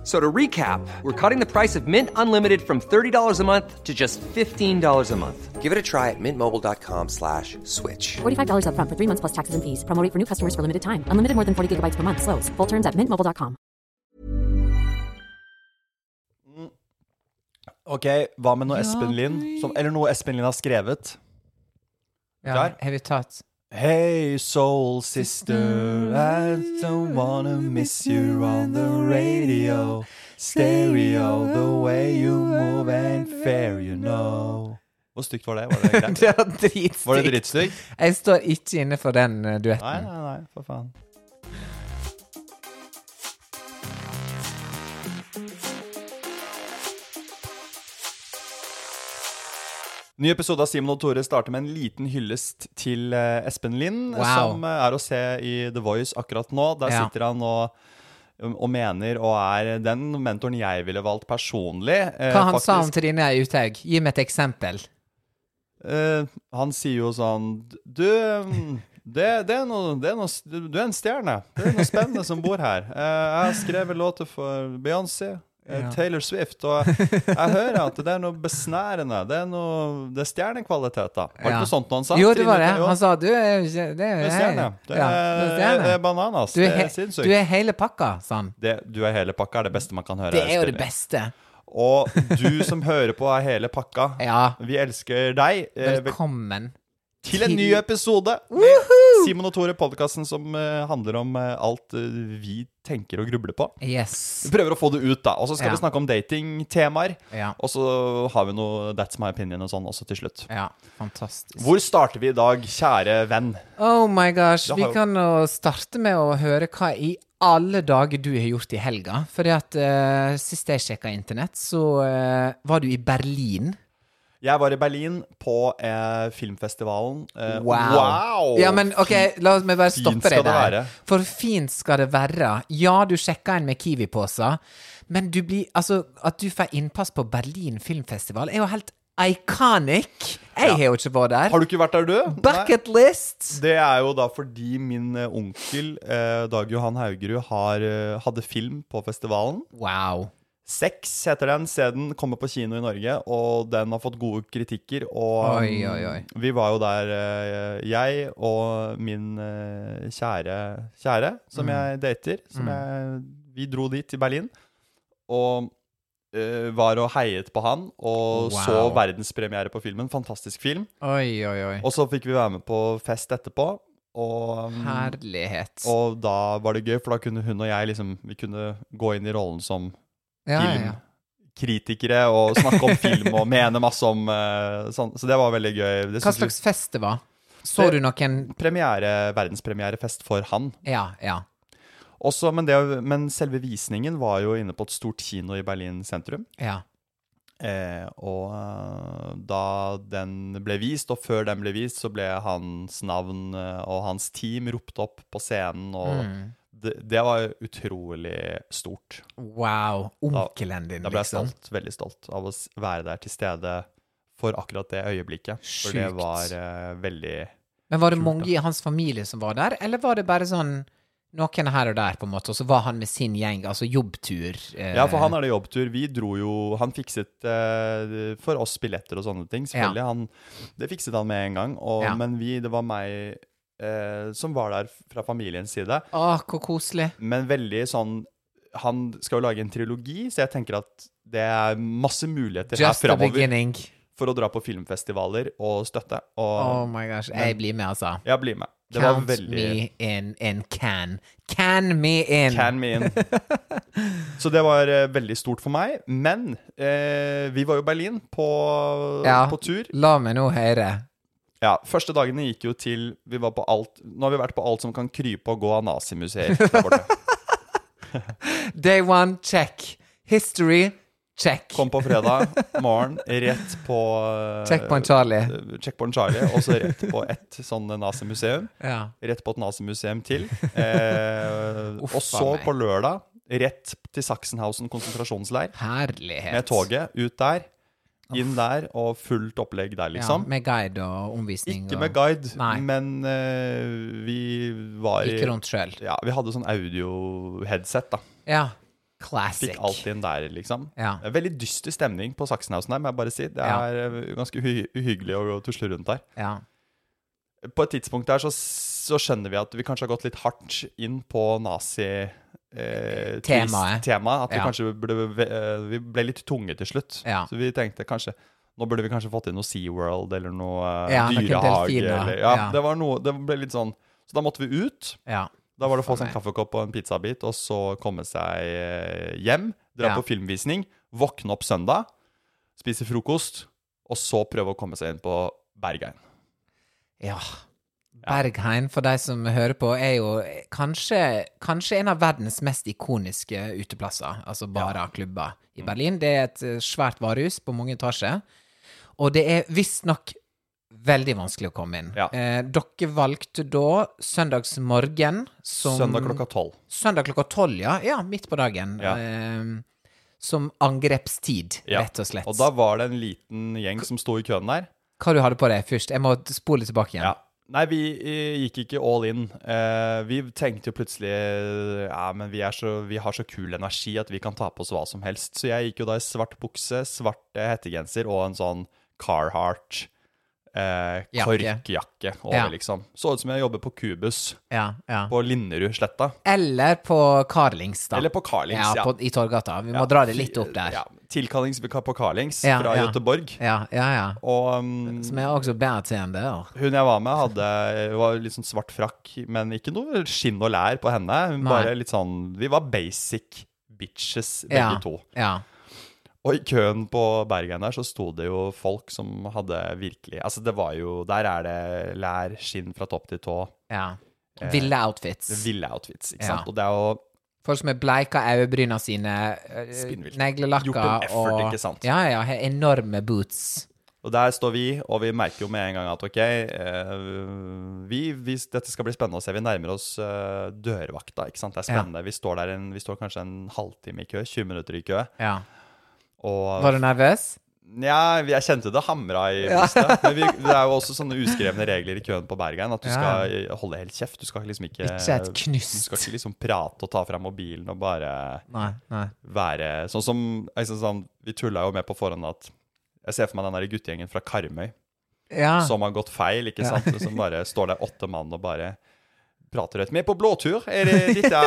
F- So to recap, we're cutting the price of Mint Unlimited from $30 a month to just $15 a month. Give it a try at mintmobile.com slash switch. $45 upfront for three months plus taxes and fees. Promo rate for new customers for limited time. Unlimited more than 40 gigabytes per month. Slows. Full terms at mintmobile.com. Mm. Ok, hva med noe Espen Lind? Som, eller noe Espen Lind har skrevet? Ja, Klar? har vi tatt Hey soul sister, I don't wanna miss you on the radio. Stereo, the way you move ain't fair, you know. Hvor stygt var det? Var det greit? Det var dritstygt. Var det dritstygt? Jeg står ikke inne for den duetten. Nei, nei, nei, for faen. Ny episode av Simon og Tore starter med en liten hyllest til eh, Espen Lind, Wow. som eh, er å se i The Voice akkurat nå. Der Ja. sitter han og, og mener og er den mentoren jeg ville valgt personlig. eh, Hva han sa om til Trine Uthaug? Gi meg et eksempel. Eh, han sier jo sånn Du, mm, det, det, er noe, det er noe Du er en stjerne. Det er noe spennende som bor her. Eh, jeg har skrevet låter for Beyoncé. Eh, Ja. Taylor Swift, og jeg hører at det er noe besnærende. Det er noe Det er stjernekvaliteter. Var det Ja. noe sånt han sa? Jo, det var det. Han sa du er ikke Det er det er stjerne. Det er, er det er bananas. Du Det er, sinnssykt. du er hele pakka, sa han. Det, du er hele pakka er det beste man kan høre. Det er jo det beste. Og du som hører på, er hele pakka. Ja. Vi elsker deg. Eh, Velkommen. Til en ny episode med Simon og Tore, podkasten som eh, handler om eh, alt eh, vi tenker og grubler på. Yes. Vi prøver å få det ut, da. Og så skal Ja. vi snakke om datingtemaer. Ja. Og så har vi noe That's my opinion og sånn også til slutt. Ja, fantastisk. Hvor starter vi i dag, kjære venn? Oh my gosh. Vi kan jo starte med å høre hva i alle dager du har gjort i helga. Fordi at uh, sist jeg sjekka internett, så uh, var du i Berlin. Jeg var i Berlin på eh, filmfestivalen. Eh, Wow. wow! Ja, men ok, la meg bare stoppe deg der. For fint skal det være. Ja, du sjekka inn med Kiwi-poser, men du blir Altså, at du får innpass på Berlin filmfestival, er jo helt iconic. Jeg har jo ikke vært der. Har du ikke vært der, du? Bucket list! Det er jo da fordi min eh, onkel eh, Dag Johan Haugerud har, eh, hadde film på festivalen. Wow. Sex heter den. Se den kommer på kino i Norge, og den har fått gode kritikker. Og Oi, oi, oi. mm, vi var jo der, eh, jeg og min eh, kjære kjære, som Mm. jeg dater. Som jeg, vi dro dit, til Berlin, og uh, var og heiet på han. Og Wow. så verdenspremiere på filmen. Fantastisk film. Oi, oi, oi. Og så fikk vi være med på fest etterpå. Og, mm, Herlighet. og da var det gøy, for da kunne hun og jeg liksom Vi kunne gå inn i rollen som ja, filmkritikere og snakke om film og mene masse om uh, sånn. Så det var veldig gøy. Det Hva slags fest det var? Så du noen Premiere, verdenspremierefest for han. Ja, ja. Også, men, det, men selve visningen var jo inne på et stort kino i Berlin sentrum. Ja. Eh, og eh, da den ble vist, og før den ble vist, så ble hans navn eh, og hans team ropt opp på scenen, og Mm. Det, det var utrolig stort. Wow. Onkelen din, liksom. Da ble jeg liksom. stolt, veldig stolt av å være der til stede for akkurat det øyeblikket. For det var uh, veldig Men var det Kult, mange da. i hans familie som var der, eller var det bare sånn noen her og der, på en måte, og så var han med sin gjeng, altså jobbtur? eh, Ja, for han er det jobbtur. Vi dro jo Han fikset eh, for oss billetter og sånne ting. Selvfølgelig. Han, det fikset han med en gang. Og, Ja. Men vi, det var meg eh, som var der fra familiens side. Å, hvor koselig. Men veldig sånn Han skal jo lage en trilogi, så jeg tenker at det er masse muligheter Just her the framover beginning. for å dra på filmfestivaler og støtte. Og Oh my gosh. Jeg blir med, altså. ja, bli med. Det var Count veldig me in, in can. Can me in. Can me in. Så det var eh, veldig stort for meg. Men eh, vi var jo i Berlin på, Ja. på tur. La meg nå høre. Ja, Første dagene gikk jo til Vi var på alt Nå har vi vært på alt som kan krype og gå av nazimuseer der borte. Day one, check. History, check. Kom på fredag morgen, rett på Checkpoint Charlie. eh, Checkpoint Charlie, og så rett på et sånn nazimuseum. Ja. Rett på et nazimuseum til. Eh, og så på lørdag rett til Sachsenhausen konsentrasjonsleir. Herlighet. Med toget ut der, inn der, og fullt opplegg der, liksom. Ja, med guide og omvisning. Ikke og... med guide, Nei. men uh, vi var i Gikk rundt sjøl. Ja, vi hadde sånn audio-headset, da. Ja. Classic. Fikk alt inn der, liksom. Ja. Veldig dyster stemning på Sachsenhausen her, må jeg bare si. Det er ja. ganske uhy uhyggelig å tusle rundt der. Ja. På et tidspunkt der så, så skjønner vi at vi kanskje har gått litt hardt inn på nazi... Eh, Temaet. Tema. At vi Ja. kanskje ble, eh, vi ble litt tunge til slutt. Ja. Så vi tenkte kanskje Nå burde vi kanskje fått inn noe SeaWorld eller noe eh, Ja, dyrehage. Eller, ja. Det var noe Det ble litt sånn Så da måtte vi ut. ja. Da var det å få seg en kaffekopp og en pizzabit, og så komme seg eh, hjem. Dra på filmvisning, våkne opp søndag, spise frokost, og så prøve å komme seg inn på Bergein. Ja. Bergheim, for de som hører på, er jo kanskje, kanskje en av verdens mest ikoniske uteplasser. Altså barer, klubber Mm. i Berlin. Det er et eh, svært varehus på mange etasjer. Og det er visstnok veldig vanskelig å komme inn. Ja. Eh, dere valgte da søndagsmorgen som Søndag klokka tolv. Søndag klokka tolv, ja. Ja, midt på dagen. Ja. Eh, som angrepstid, Ja. rett og slett. Og da var det en liten gjeng som sto i køen der. Hva du hadde på deg først? Jeg må spole tilbake igjen. Ja. Nei, vi eh, gikk ikke all in. Eh, vi tenkte jo plutselig Ja, men vi, er så, vi har så kul energi at vi kan ta på oss hva som helst. Så jeg gikk jo da i svart bukse, svart eh, hettegenser og en sånn Carhartt eh, korkjakke over, Ja. liksom. Så ut som jeg jobber på Kubus Ja, ja. på Linderudsletta. Eller på Carlings, da. Eller på Carlings, ja. På, I Torgata. Vi må dra det litt opp der. Tilkallingsvikar på Carlings Ja, fra ja. Göteborg. Ja, ja, ja. Og um, Som er også bartender. hun jeg var med, hadde, var litt sånn svart frakk, men ikke noe skinn og lær på henne. Hun Nei. bare litt sånn Vi var basic bitches, begge Ja, to. ja. Og i køen på Bergen der så sto det jo folk som hadde virkelig Altså, det var jo Der er det lær, skinn fra topp til tå. ja. Ville outfits. Ville outfits, ikke Ja. sant. Og det er jo Folk som har bleika øyebryna sine, eh, Spinnvilt. neglelakka Gjort en effort, og ikke sant? Ja, ja. har Enorme boots. Og der står vi, og vi merker jo med en gang at ok, eh, vi, hvis dette skal bli spennende å se, vi nærmer oss eh, dørvakta, ikke sant. Det er Ja. spennende. Vi, står en, vi står kanskje en halvtime i kø, 20 minutter i kø. Ja. Og Var du nervøs? Ja, jeg kjente det hamra i brystet. Men vi, det er jo også sånne uskrevne regler i køen på Bergen, at du skal holde helt kjeft. Du skal liksom ikke Ikke et knust. Du skal ikke liksom prate og ta fram mobilen og bare Nei. nei. være Sånn som liksom, sånn, Vi tulla jo med på forhånd at Jeg ser for meg den der guttegjengen fra Karmøy Ja. som har gått feil, ikke sant? Som bare står der åtte mann og bare prater høyt. Vi er på blåtur. Er det dette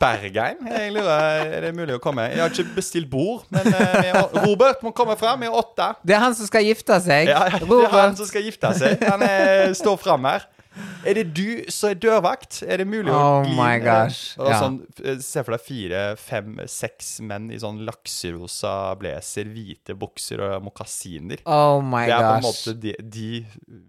Bergheim? Jeg lurer, er det mulig å komme? Jeg har ikke bestilt bord, men eh, er, Robert må komme fram. Vi er åtte. Det er han som skal gifte seg. Ja, det er han som skal gifte seg. Han er, står fram her. Er det du som er dørvakt? Er det mulig å Oh my gosh, Og ja. sånn, eh, Se for deg fire, fem, seks menn i sånn lakserosa blazer, hvite bukser og mokasiner. Oh my gosh. Det er på en måte de, de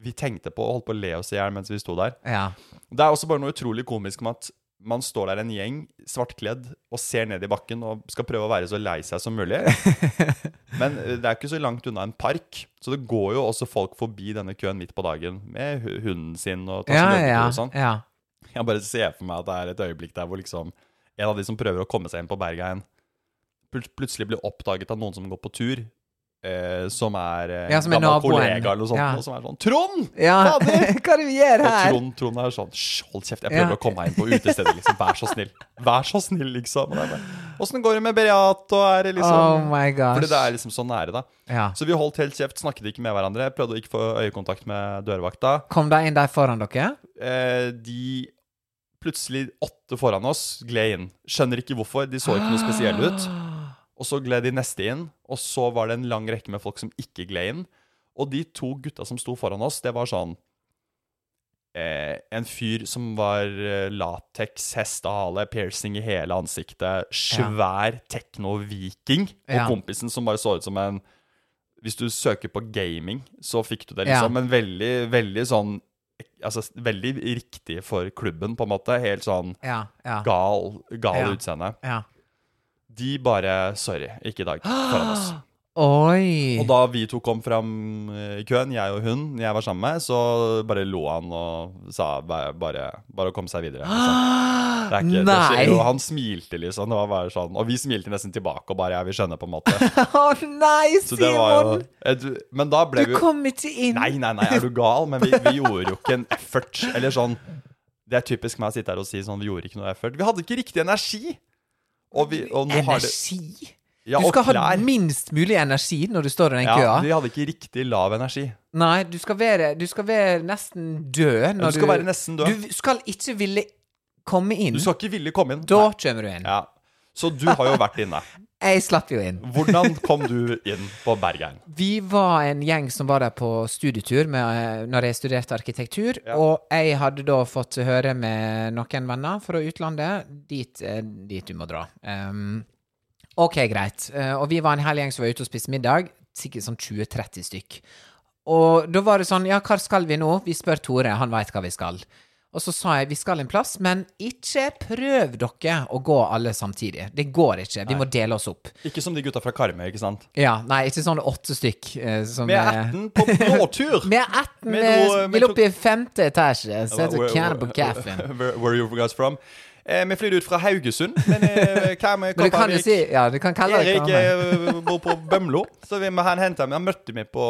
vi tenkte på og holdt på å le oss i hjel mens vi sto der. Ja. Det er også bare noe utrolig komisk med at man står der en gjeng, svartkledd, og ser ned i bakken og skal prøve å være så lei seg som mulig. Men eh, det er ikke så langt unna en park, så det går jo også folk forbi denne køen midt på dagen med hunden sin og tar Ja, seg ja, løpetur og sånn. ja. Jeg bare ser for meg at det er et øyeblikk der hvor liksom en av de som prøver å komme seg inn på Bergeien, plutselig blir oppdaget av noen som går på tur. Eh, som er eh, Ja, som er gammel naboen. kollega eller noe sånt. Ja. Og som er sånn Trond! ja. Fader! Hva er det vi gjør Og her? Trond, Trond er sånn «Hysj, Hold kjeft, jeg prøver Ja. å komme meg inn på utestedet. Liksom. Vær så snill. Vær så snill, liksom. Og det er bare, Åssen går det med Beate, Og er det liksom Oh my gosh. Fordi det er liksom så nære, da. Ja. Så vi holdt helt kjeft, snakket ikke med hverandre. Prøvde å ikke få øyekontakt med dørvakta. Kom de inn der foran dere? Eh, de plutselig, åtte foran oss, gled inn. Skjønner ikke hvorfor. De så ikke noe spesielle ut. Og så gled de neste inn, og så var det en lang rekke med folk som ikke gled inn. Og de to gutta som sto foran oss, det var sånn eh, En fyr som var eh, lateks, hestehale, piercing i hele ansiktet, svær tekno-viking. Og Ja. kompisen som bare så ut som en Hvis du søker på gaming, så fikk du det, Ja. liksom. Men veldig, veldig sånn Altså veldig riktig for klubben, på en måte. Helt sånn Ja. ja. gal, gal Ja. utseende. ja. De bare Sorry, ikke i dag. Foran oss. Oi. Og da vi to kom fram eh, i køen, jeg og hun, jeg var sammen med, så bare lo han og sa bare, bare, bare å komme seg videre. Liksom. Det er ikke, det Nei. skjer jo. Han smilte liksom. Det var bare sånn. Og vi smilte nesten tilbake og bare ja, vi skjønner på en måte. Å nei, Så det var jo Simon! et, Men da ble Du vi kom ikke inn. Nei, nei, nei, er du gal? Men vi, vi gjorde jo ikke en effort. Eller sånn Det er typisk meg å sitte her og si sånn Vi gjorde ikke noe effort. Vi hadde ikke riktig energi. Og, vi, og nå har det Energi? Ja, du skal ha minst mulig energi når du står i den Ja, køa. vi hadde ikke riktig lav energi. Nei, du skal være, du skal være nesten død. Når du skal være nesten død. Du skal ikke ville komme inn. Du skal ikke ville komme inn. Da Nei. kommer du inn. Ja. Så du har jo vært inne. Jeg slapp jo inn. Hvordan kom du inn på Bergheim? Vi var en gjeng som var der på studietur med, eh, når jeg studerte arkitektur. Ja. Og jeg hadde da fått høre med noen venner fra utlandet dit, eh, dit du må dra. Um, ok, greit. Eh, og vi var en hel gjeng som var ute og spiste middag. Sikkert sånn 20-30 stykk. Og da var det sånn, ja, hva skal vi nå? Vi spør Tore, han veit hva vi skal. Og så sa jeg vi skal en plass, men ikke prøv dere å gå alle samtidig. Det går ikke. Vi må dele oss opp. Ikke som de gutta fra Karmøy, ikke sant? Ja, nei, ikke sånn åtte stykk. eh, som Vi er eh, 18 på blåtur! Vi er 18, vi noe- med vil opp i femte etasje. Så heter Cannibal Caffin. Where, where are you guys from? Eh, vi flyr ut fra Haugesund, men eh, du kan Kopervik si Ja, du kan kalle det Erik eh, bor på Bømlo, så vi må hente meg. Han møtte meg på,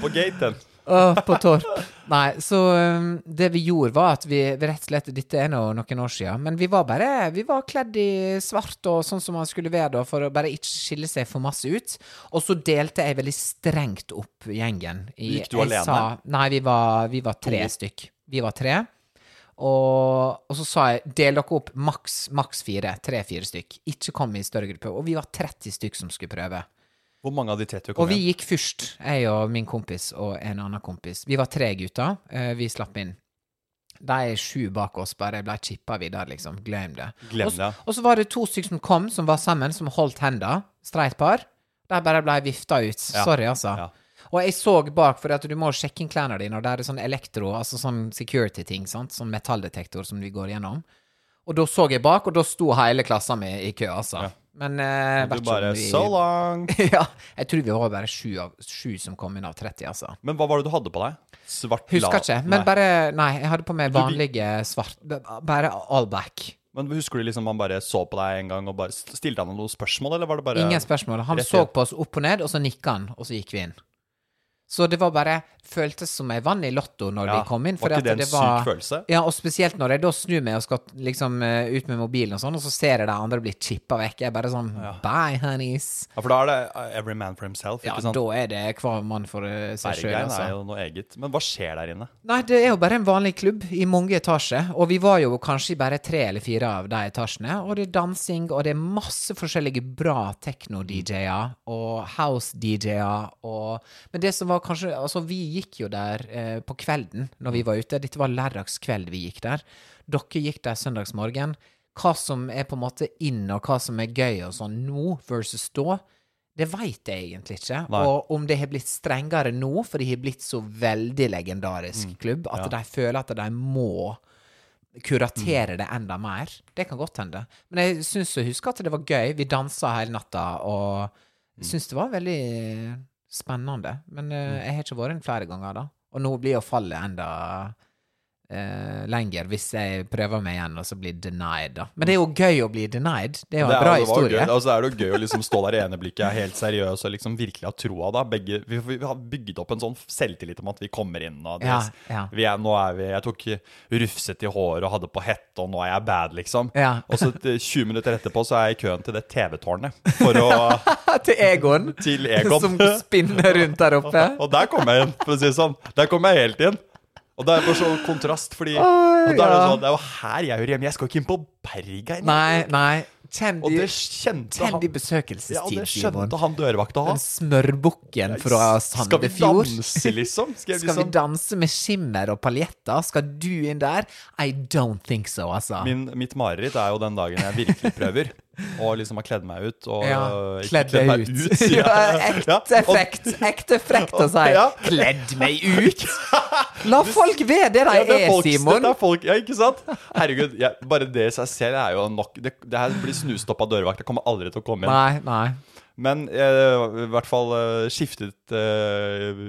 på gaten. Åh, på Torp. Nei, så um, det vi gjorde, var at vi vi rett og slett Dette er nå noen år siden, men vi var bare Vi var kledd i svart og sånn som man skulle være da, for å bare ikke skille seg for masse ut. Og så delte jeg veldig strengt opp gjengen. I, Gikk du alene? Sa, nei, vi var, vi var tre To. stykk. Vi var tre. Og, og så sa jeg del dere opp maks, maks fire. Tre-fire stykk. Ikke kom i større gruppe. Og vi var 30 stykk som skulle prøve. Hvor mange av de 30 Og vi igjen? gikk først, jeg og min kompis og en annen kompis. Vi var tre gutter. eh, vi slapp inn. De sju bak oss bare ble chippa videre, liksom. Glem det. Glem det. og så var det to stykker som kom, som var sammen, som holdt henda. Streit par. De bare ble vifta ut. Ja. Sorry, altså. Ja. Og jeg så bak, for at du må sjekke inn klærne dine, og det er sånn elektro, altså sånn security-ting, sant, sånn metalldetektor som vi går gjennom. Og da så jeg bak, og da sto hele klassen min i kø, altså. Ja. Men eh, Du bare vi- So long! ja, jeg tror vi var bare sju, av, sju som kom inn av 30, altså. Men hva var det du hadde på deg? Svart Husker la- ikke, men Nei. bare Nei, jeg hadde på meg vanlige svart Bare all black. Men husker du liksom han bare så på deg en gang og bare stilte han noen spørsmål, eller var det bare Ingen spørsmål. Han så på oss opp og ned, og så nikka han, og så gikk vi inn. Så det var bare Føltes som jeg vant i Lotto når Ja, vi kom inn. var ikke det en syk følelse? Ja, og spesielt når jeg da snur meg og skal liksom eh, ut med mobilen og sånn, og så ser jeg de andre bli chippa vekk. Jeg er bare sånn Bye, honeys. Ja, for da er det uh, every man for himself, Ja, ikke sant? da er det hver mann for eh, seg sjøl, altså. er jo noe eget. Men hva skjer der inne? Nei, det er jo bare en vanlig klubb i mange etasjer, og vi var jo kanskje bare tre eller fire av de etasjene, og det er dansing, og det er masse forskjellige bra tekno-DJ-er og house-DJ-er, og Men det som var kanskje Altså, vi gikk jo der eh, på kvelden når vi var ute, dette var lørdagskveld vi gikk der. Dere gikk der søndagsmorgen. Hva som er på en måte inn, og hva som er gøy og sånn nå versus da, det veit jeg egentlig ikke. Nei. Og om det har blitt strengere nå, for det har blitt så veldig legendarisk klubb, at Ja. de føler at de må kuratere det enda mer. Det kan godt hende. Men jeg syns å huske at det var gøy. Vi dansa hele natta, og jeg syns det var veldig spennende. Men uh, jeg har ikke vært inn flere ganger, da. Og nå blir jo fallet enda eh, lenger hvis jeg prøver meg igjen og så blir denied, da. Men det er jo gøy å bli denied. Det er jo en Det er- bra historie. Og så er det jo gøy å liksom stå der i ene blikket, helt seriøs og liksom virkelig ha troa, da. Begge, vi, vi har bygget opp en sånn selvtillit om at vi kommer inn, og det, Ja, ja. Vi er, nå er vi Jeg tok rufset i håret og hadde på hette, og nå er jeg bad, liksom. Ja. Og så eh, 20 minutter etterpå så er jeg i køen til det TV-tårnet for å Til Egon. Til Egon. Som spinner rundt der oppe. Og der kom jeg inn, for å si det sånn. Der kom jeg helt inn. Og det er bare sånn kontrast, fordi Oi, og da er det, ja. sånn, det er jo her jeg hører hjemme. Jeg skal ikke inn på Bergheim. Nei, nei. Kjenn de, kjente de Ja, og det skjønte han dørvakta òg. smørbukken fra Skal vi Sandefjord. danse, liksom? Skal, liksom? Skal vi liksom danse med skimmer og paljetter? Skal du inn der? I don't think so, altså. Min, mitt mareritt er jo den dagen jeg virkelig prøver. Og liksom har kledd meg ut. Og ja, kledd deg ut. sier ja, ekte effekt frekt. Ekte frekt å si. Kledd meg ut! La folk være det de Ja, er, folk, Simon. Det er folk, ja, ikke sant? Herregud, bare det i seg selv er jo nok Det, det her blir snust opp av dørvakt. Jeg kommer aldri til å komme inn. Nei, nei. Men jeg i hvert fall eh, skiftet uh,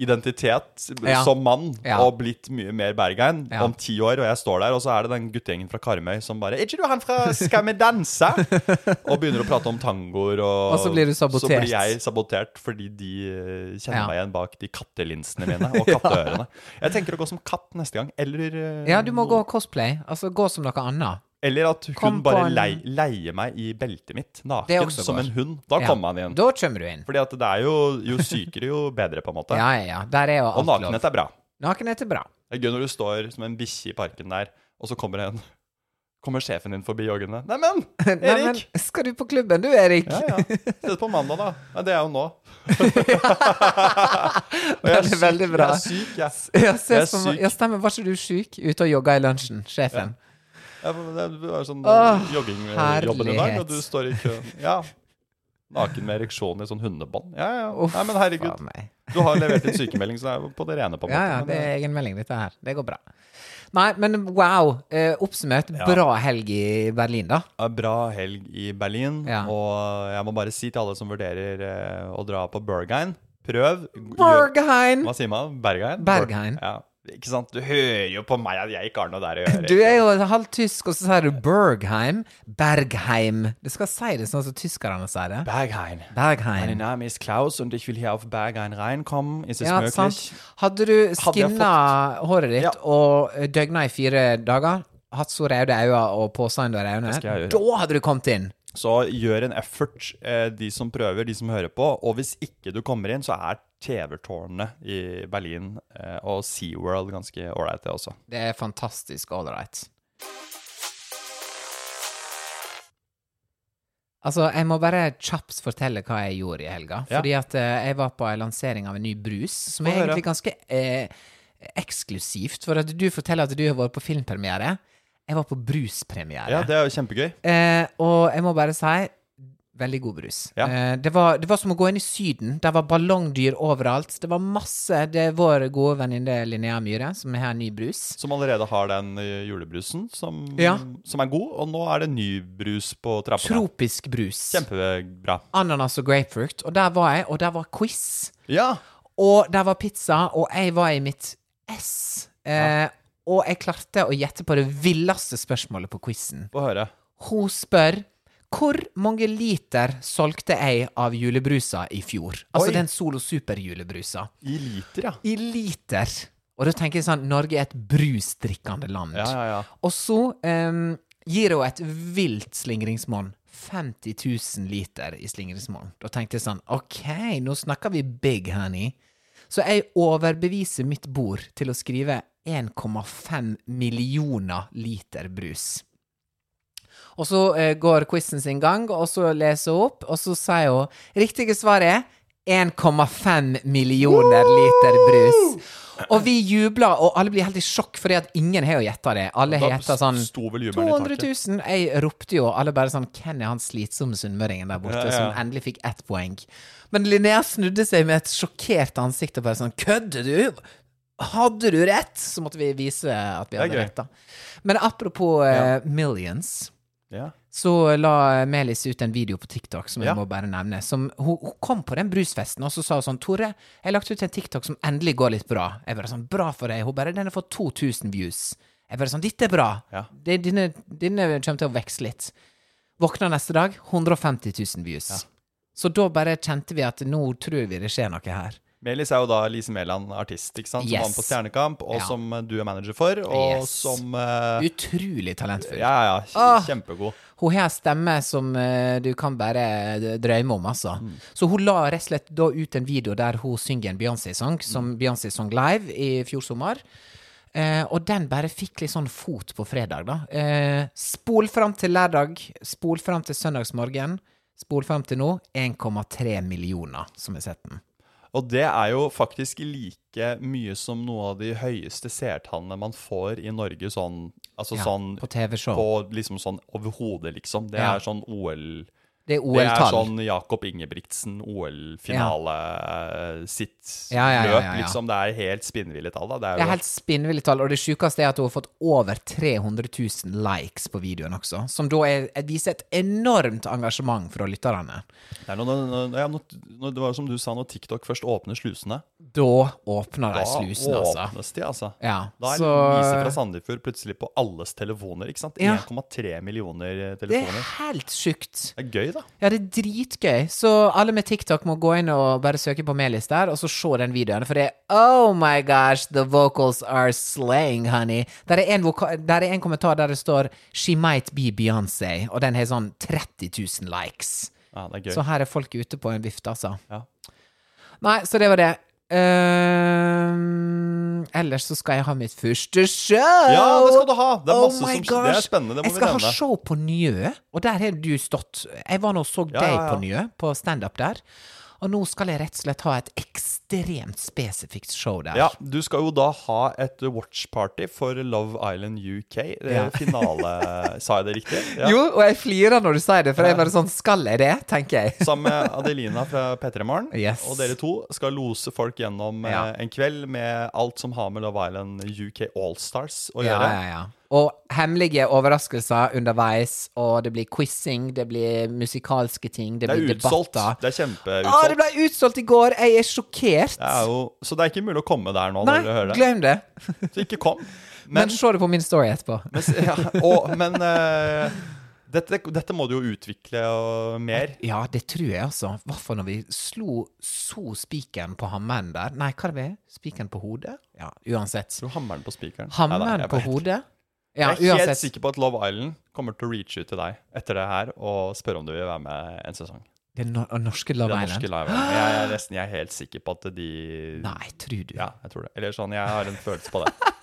identitet Ja. som mann Ja. og blitt mye mer Bergein Ja. om ti år, og jeg står der, og så er det den guttegjengen fra Karmøy som bare 'Er ikke du han fra Skal vi danse?' og begynner å prate om tangoer, og, Og så blir. Så blir jeg sabotert fordi de eh, kjenner meg igjen bak de kattelinsene mine og katteørene. Jeg tenker å gå som katt neste gang, eller eh, Ja, du må gå cosplay. Altså gå som noe annet. Eller at hun Kom bare en- lei, leier meg i beltet mitt, naken, som en hund. Da Ja. kommer man igjen. Da kommer du inn. Fordi at det er jo Jo sykere, jo bedre, på en måte. Ja, ja. Der er jo alt lov. nakenhet er bra. Nakenhet er bra. Det er gøy når du står som en bikkje i parken der, og så kommer en Kommer sjefen din forbi joggende. Neimen, Neimen, Erik! skal du på klubben du, Erik? Ja, ja. Se på mandag, da. Ja, det er jo nå. Og jeg er Veldig, bra. Jeg er syk, jeg. Ja, Jeg ses er stemmer. Var ikke du syk ute og jogga i lunsjen, sjefen? Ja, det det var sånn Åh, joggingjobben i dag, og du står i køen. Ja. Naken med ereksjon i sånn hundebånd. Ja, ja. Uff, Nei, men herregud. Du har levert inn sykemelding, så det er på det rene, på en Ja, måte. ja, ja, det er er egenmelding, dette her. Det går bra. Nei, men wow. Eh, oppsummert, Ja. bra helg i Berlin, da. Bra helg i Berlin, Ja. og jeg må bare si til alle som vurderer eh, å dra på Berghain, prøv. Bergheim! Hva sier man? Berghain? Berghain. Ja, ikke sant? Du hører jo på meg at jeg ikke har noe der å gjøre. Du er jo halvt tysk, og så sier du Bergheim. Bergheim. Du skal si det sånn som tyskerne sier det. Bergheim Mein Bergheim. Name is Klaus und ich will hier auf Bergheim reinkommen. Ist es Ja, möglich? sant. Hadde du skinna fått... håret ditt Ja. og eh, døgna i fire dager, hatt så røde øyne og påsa under øynene, da hadde du kommet inn. Så gjør en effort, eh, de som prøver, de som hører på. Og hvis ikke du kommer inn, så er TV-tårnet i Berlin eh, og SeaWorld ganske ålreit, det også. Det er fantastisk right. Altså, jeg må bare kjapt fortelle hva jeg gjorde i helga. Ja. Fordi at eh, jeg var på en lansering av en ny brus, som er egentlig ganske eh, eksklusivt. For at du forteller at du har vært på filmpremiere. Jeg var på bruspremiere. Ja, det er jo kjempegøy. Eh, og jeg må bare si Veldig god brus. Ja. Eh, det, var, det var som å gå inn i Syden. Der var ballongdyr overalt. Det var masse Det er vår gode venninne Linnea Myhre som har ny brus. Som allerede har den eh, julebrusen, som, Ja. som er god. Og nå er det ny brus på trappene. Tropisk brus. Kjempebra. Ananas og grapefruit. Og der var jeg, og der var quiz. Ja! Og der var pizza, og jeg var i mitt ess. Eh, Og jeg klarte å gjette på det villeste spørsmålet på quizen. Få høre. Hun spør hvor mange liter solgte jeg av julebrusa i fjor? Altså Oi. den Solo Super-julebrusa. I liter, ja. I liter. Og da tenker jeg sånn Norge er et brusdrikkende land. Ja, ja, ja. Og så um, gir hun et vilt slingringsmonn. 50 000 liter i slingringsmonn. Da tenkte jeg sånn OK, nå snakker vi big, honey. Så jeg overbeviser mitt bord til å skrive 1,5 millioner liter brus. Og så eh, går quizen sin gang, og så leser hun opp, og så sier hun Riktige svar er 1,5 millioner liter brus. Og vi jubler, og alle blir helt i sjokk, fordi at ingen har jo gjetta det. Alle har gjetta sånn sto vel jubelen i 200 000. Jeg ropte jo, alle bare sånn Hvem er han slitsomme sunnmøringen der borte Ja, ja. som endelig fikk ett poeng? Men Linnea snudde seg med et sjokkert ansikt og bare sånn Kødder du? Hadde du rett? Så måtte vi vise at vi hadde rett, da. Men apropos eh, millions. Ja. Så la Melis ut en video på TikTok som jeg Ja. må bare nevne. Som, hun, hun kom på den brusfesten, og så sa hun sånn Tore, jeg har lagt ut en TikTok som endelig går litt bra. Jeg bare sånn Bra for deg. Hun bare Den har fått 2000 views. Jeg bare sånn Dette er bra. Ja. Det, dine, dine kommer til å vokse litt. Våkna neste dag, 150 000 views. Så da bare kjente vi at nå tror vi det skjer noe her. Melis er jo da Lise Mæland, artist, ikke sant? Som Yes. var med på Stjernekamp, og Ja. som eh, du er manager for, og Yes. som uh, Utrolig talentfull. Ja, ja. Ah. Kjempegod. Hun har en stemme som uh, du kan bare drømme om, altså. Mm. Så hun la rett og slett da ut en video der hun synger en Beyoncé-sang, som Mm. Beyoncé sang live i fjor sommer. Uh, og den bare fikk litt sånn fot på fredag, da. Uh, spol fram til lørdag, spol fram til søndagsmorgen, spol fram til nå 1,3 millioner som har sett den. Og det er jo faktisk like mye som noe av de høyeste seertallene man får i Norge sånn Altså Ja, sånn på TV-show. På liksom sånn overhodet, liksom. Det Ja. er sånn OL Det er OL-tall. Det er sånn Jakob Ingebrigtsen OL-finale eh, sitt Ja, ja, ja, løp, liksom. Det er helt spinnville tall, da. Det er Det er helt spinnvillig tall, og det sjukeste er at hun har fått over 300 000 likes på videoen også. Som da er, viser et enormt engasjement fra lytterne. det, er noe, noe, noe, det var som du sa, når TikTok først åpner slusene. Da åpner de slusene, altså. åpnes de, altså. Ja, Da er så Lise fra Sandefjord plutselig på alles telefoner, ikke sant? Ja. 1,3 millioner Det er helt sjukt. Det er gøy, da. Ja, det er dritgøy. Så alle med TikTok må gå inn og bare søke på Melis der, og så se den videoen. For det er Oh my gosh, the vocals are slaying, honey. Der er en, der er en kommentar der det står She might be Beyoncé, og den har sånn 30 000 likes. Ja, det er gøy. Så her er folk ute på en vifte, altså. Ja. Nei, så det var det. Ehm, ellers så skal jeg ha mitt første show! Ja, det skal du ha! Det er Oh som. Det er spennende, det må jeg vi skal nevne. ha show på Njø, og der har du stått. Jeg var nå og så Ja, deg ja, ja. på Njø, på standup der. Og nå skal jeg rett og slett ha et ekstremt spesifikt show der. Ja, du skal jo da ha et watch-party for Love Island UK. Det er Ja. finale Sa jeg det riktig? Ja. Jo, og jeg flirer når du sier det, for jeg er bare sånn Skal jeg det? tenker jeg. Sammen med Adelina fra P3 Morgen. Yes. Og dere to skal lose folk gjennom eh, Ja. en kveld med alt som har med Love Island UK Allstars å gjøre. Ja, ja, ja. Og hemmelige overraskelser underveis, og det blir quizing, det blir musikalske ting, det, Det blir utsolgt. debatter. Det er Å, det kjempeutsolgt. ble utsolgt i går! Jeg er sjokkert. Det er jo, så det er ikke mulig å komme der nå Nei, når du hører det. glem det. Så ikke kom. Men, Men, se det på min story etterpå. men, ja, og, men eh, dette, dette må du jo utvikle og mer. Ja, det tror jeg, altså. Hva for når vi slo så spikeren på hammeren der. Nei, hva er det? Spikeren på hodet? Ja, uansett. Du hammeren på spikeren. Hammeren Neida, jeg på bare- hodet? Ja, jeg er helt uansett. sikker på at Love Island kommer til å reache ut til deg etter det her og spørre om du vil være med en sesong. Det no norske Det Love Island. norske Island. Jeg er nesten jeg er helt sikker på at de Nei, tror du? Ja, jeg tror det. Eller sånn, jeg har en følelse på det.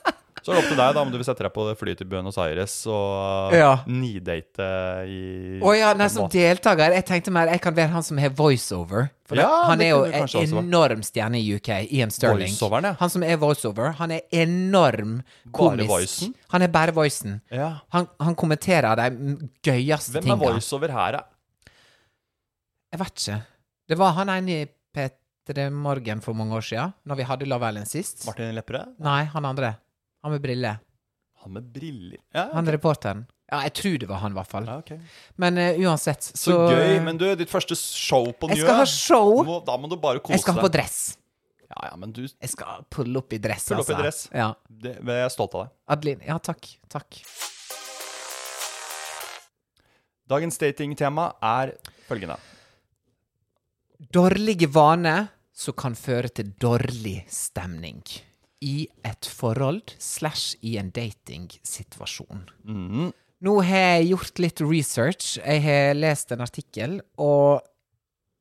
Så er det opp til deg da om du vil sette deg på flyet til Buenos Aires og Ja. nidate i Å ja, nei, som deltaker. Jeg tenkte mer jeg kan være han som har voiceover. For det, Ja, han det er jo kunne du kanskje en vært. enorm stjerne i UK. Ian Sterling. Voiceoveren, ja. Han som er voiceover. Han er enorm komisk. voicen? Han er bare voicen. Ja. Han, han kommenterer de m- gøyeste Hvem er tinga. voiceover her, da? Jeg vet ikke. Det var han ene i P3 Morgen for mange år siden, når vi hadde Love Island sist. Martin Lepperød? Nei, han andre. Han med briller. Han med briller? Ja, Han reporteren. Ja, jeg tror det var han, i hvert fall. ja, okay. Men uh, uansett, så Så gøy. Men du, ditt første show på Jeg skal ha show. Må, Da må du bare kose deg. Jeg skal ha på dress. Ja, ja, men du Jeg skal pulle opp i dress, Pulle opp i altså. dress. Ja. det, Jeg er stolt av deg. Adeline. Ja, takk. Takk. Dagens datingtema er følgende. Dårlige vaner som kan føre til dårlig stemning. I et forhold slash i en datingsituasjon. Mhm. Nå har jeg gjort litt research. Jeg har lest en artikkel, og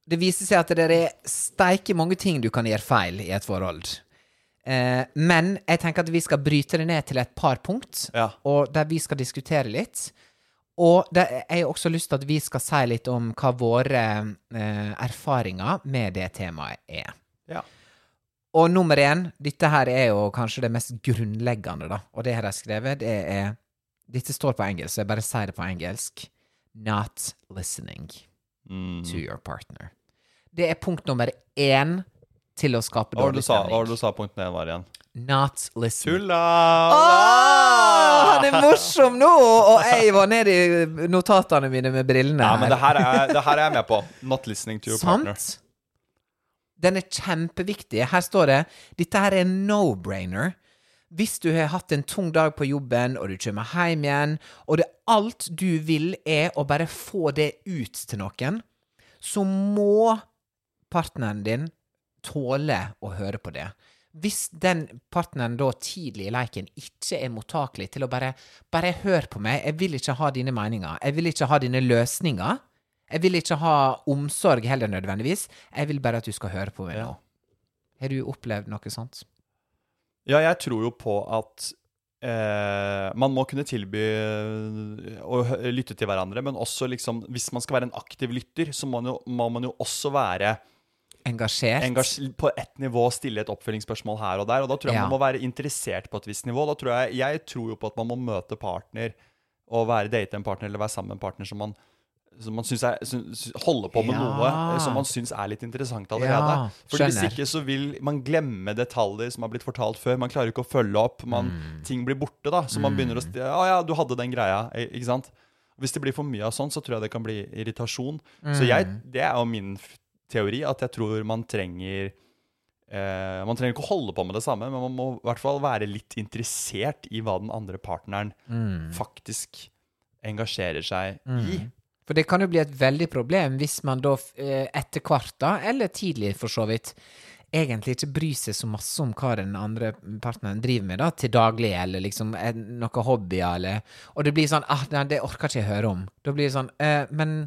det viser seg at det er steike mange ting du kan gjøre feil i et forhold. Eh, men jeg tenker at vi skal bryte det ned til et par punkt, Ja. og der vi skal diskutere litt. Og det, jeg har også lyst til at vi skal si litt om hva våre eh, erfaringer med det temaet er. Ja. Og nummer én, dette her er jo kanskje det mest grunnleggende, da. Og det har jeg skrevet, det er Dette står på engelsk, så jeg bare sier det på engelsk. Not listening Mm. to your partner. Det er punkt nummer én til å skape dårlig du sa, hva var det du sa punkt én var igjen? Not listening. Tulla! Oh, han er morsom nå! Og jeg var nede i notatene mine med brillene. Ja, men det her, er, det her er jeg med på. Not listening to your partner. Den er kjempeviktig. Her står det Dette her er no-brainer. Hvis du har hatt en tung dag på jobben, og du kommer hjem igjen, og det alt du vil er å bare få det ut til noen, så må partneren din tåle å høre på det. Hvis den partneren da tidlig i leiken ikke er mottakelig til å bare Bare hør på meg, jeg vil ikke ha dine meninger, jeg vil ikke ha dine løsninger. Jeg vil ikke ha omsorg heller nødvendigvis. Jeg vil bare at du skal høre på meg nå. Har du opplevd noe sånt? Ja, jeg tror jo på at eh, man må kunne tilby eh, å lytte til hverandre, men også liksom Hvis man skal være en aktiv lytter, så må man jo, må man jo også være Engasjert? engasj på ett nivå, stille et oppfølgingsspørsmål her og der. Og da tror jeg Ja. man må være interessert på et visst nivå. Da tror jeg, jeg tror jo på at man må møte partner og være date en partner eller være sammen med en partner som man som man syns er, syns- holder på med Ja. noe eh, som man syns er litt interessant allerede. Ja, For hvis ikke så vil man glemme detaljer som har blitt fortalt før. Man klarer ikke å følge opp. Man, Mm. Ting blir borte, da. Så man begynner å Å ja, du hadde den greia. eh, Ikke sant? Hvis det blir for mye av sånn, så tror jeg det kan bli irritasjon. Så Mm. jeg, det er jo min teori, at jeg tror man trenger eh, Man trenger ikke å holde på med det samme, men man må i hvert fall være litt interessert i hva den andre partneren Mm. faktisk engasjerer seg i. For det kan jo bli et veldig problem hvis man da eh, etter hvert, da, eller tidlig for så vidt, egentlig ikke bryr seg så masse om hva den andre partneren driver med da, til daglig, eller liksom noen hobbyer, eller Og det blir sånn ah, nei, det orker ikke jeg høre om. Da blir det sånn eh, Men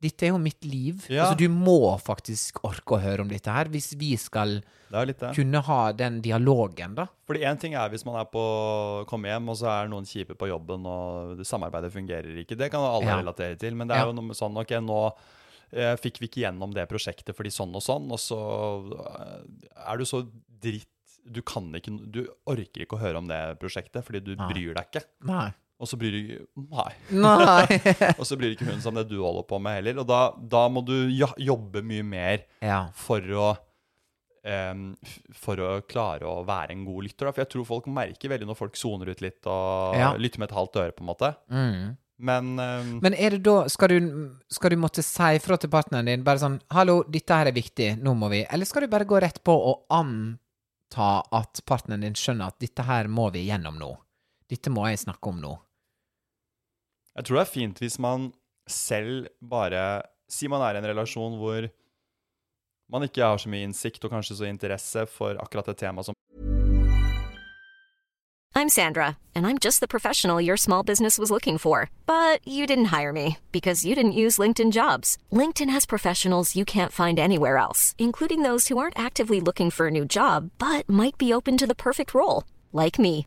dette er jo mitt liv. Ja. Altså, du må faktisk orke å høre om dette her, hvis vi skal kunne ha den dialogen, da. Fordi én ting er hvis man er på kommer hjem, og så er noen kjipe på jobben, og samarbeidet fungerer ikke. Det kan alle Ja. relatere til. Men det er Ja. jo noe sånn Ok, nå eh, fikk vi ikke gjennom det prosjektet fordi sånn og sånn, og så eh, er du så dritt Du kan ikke Du orker ikke å høre om det prosjektet fordi du bryr deg ikke. Nei. Og så bryr du Nei. Nei. Og så bryr ikke hun seg om det du holder på med heller. Og da, da må du jobbe mye mer ja. for å um, for å klare å være en god lytter. Da. For jeg tror folk merker veldig når folk soner ut litt og Ja. lytter med et halvt øre, på en måte. Mm. Men um, Men er det da Skal du, skal du måtte si fra til partneren din bare sånn 'Hallo, dette her er viktig, nå må vi' Eller skal du bare gå rett på og anta at partneren din skjønner at 'dette her må vi gjennom nå'? Dette må jeg snakke om nå. Jeg tror det er fint hvis man selv bare Si man er i en relasjon hvor man ikke har så mye innsikt og kanskje så interesse for akkurat det temaet som I'm Sandra, and I'm just the professional your small business was looking for. But you didn't hire me because you didn't use LinkedIn jobs. LinkedIn has professionals you can't find anywhere else, including those who aren't actively looking for a new job but might be open to the perfect role, like me.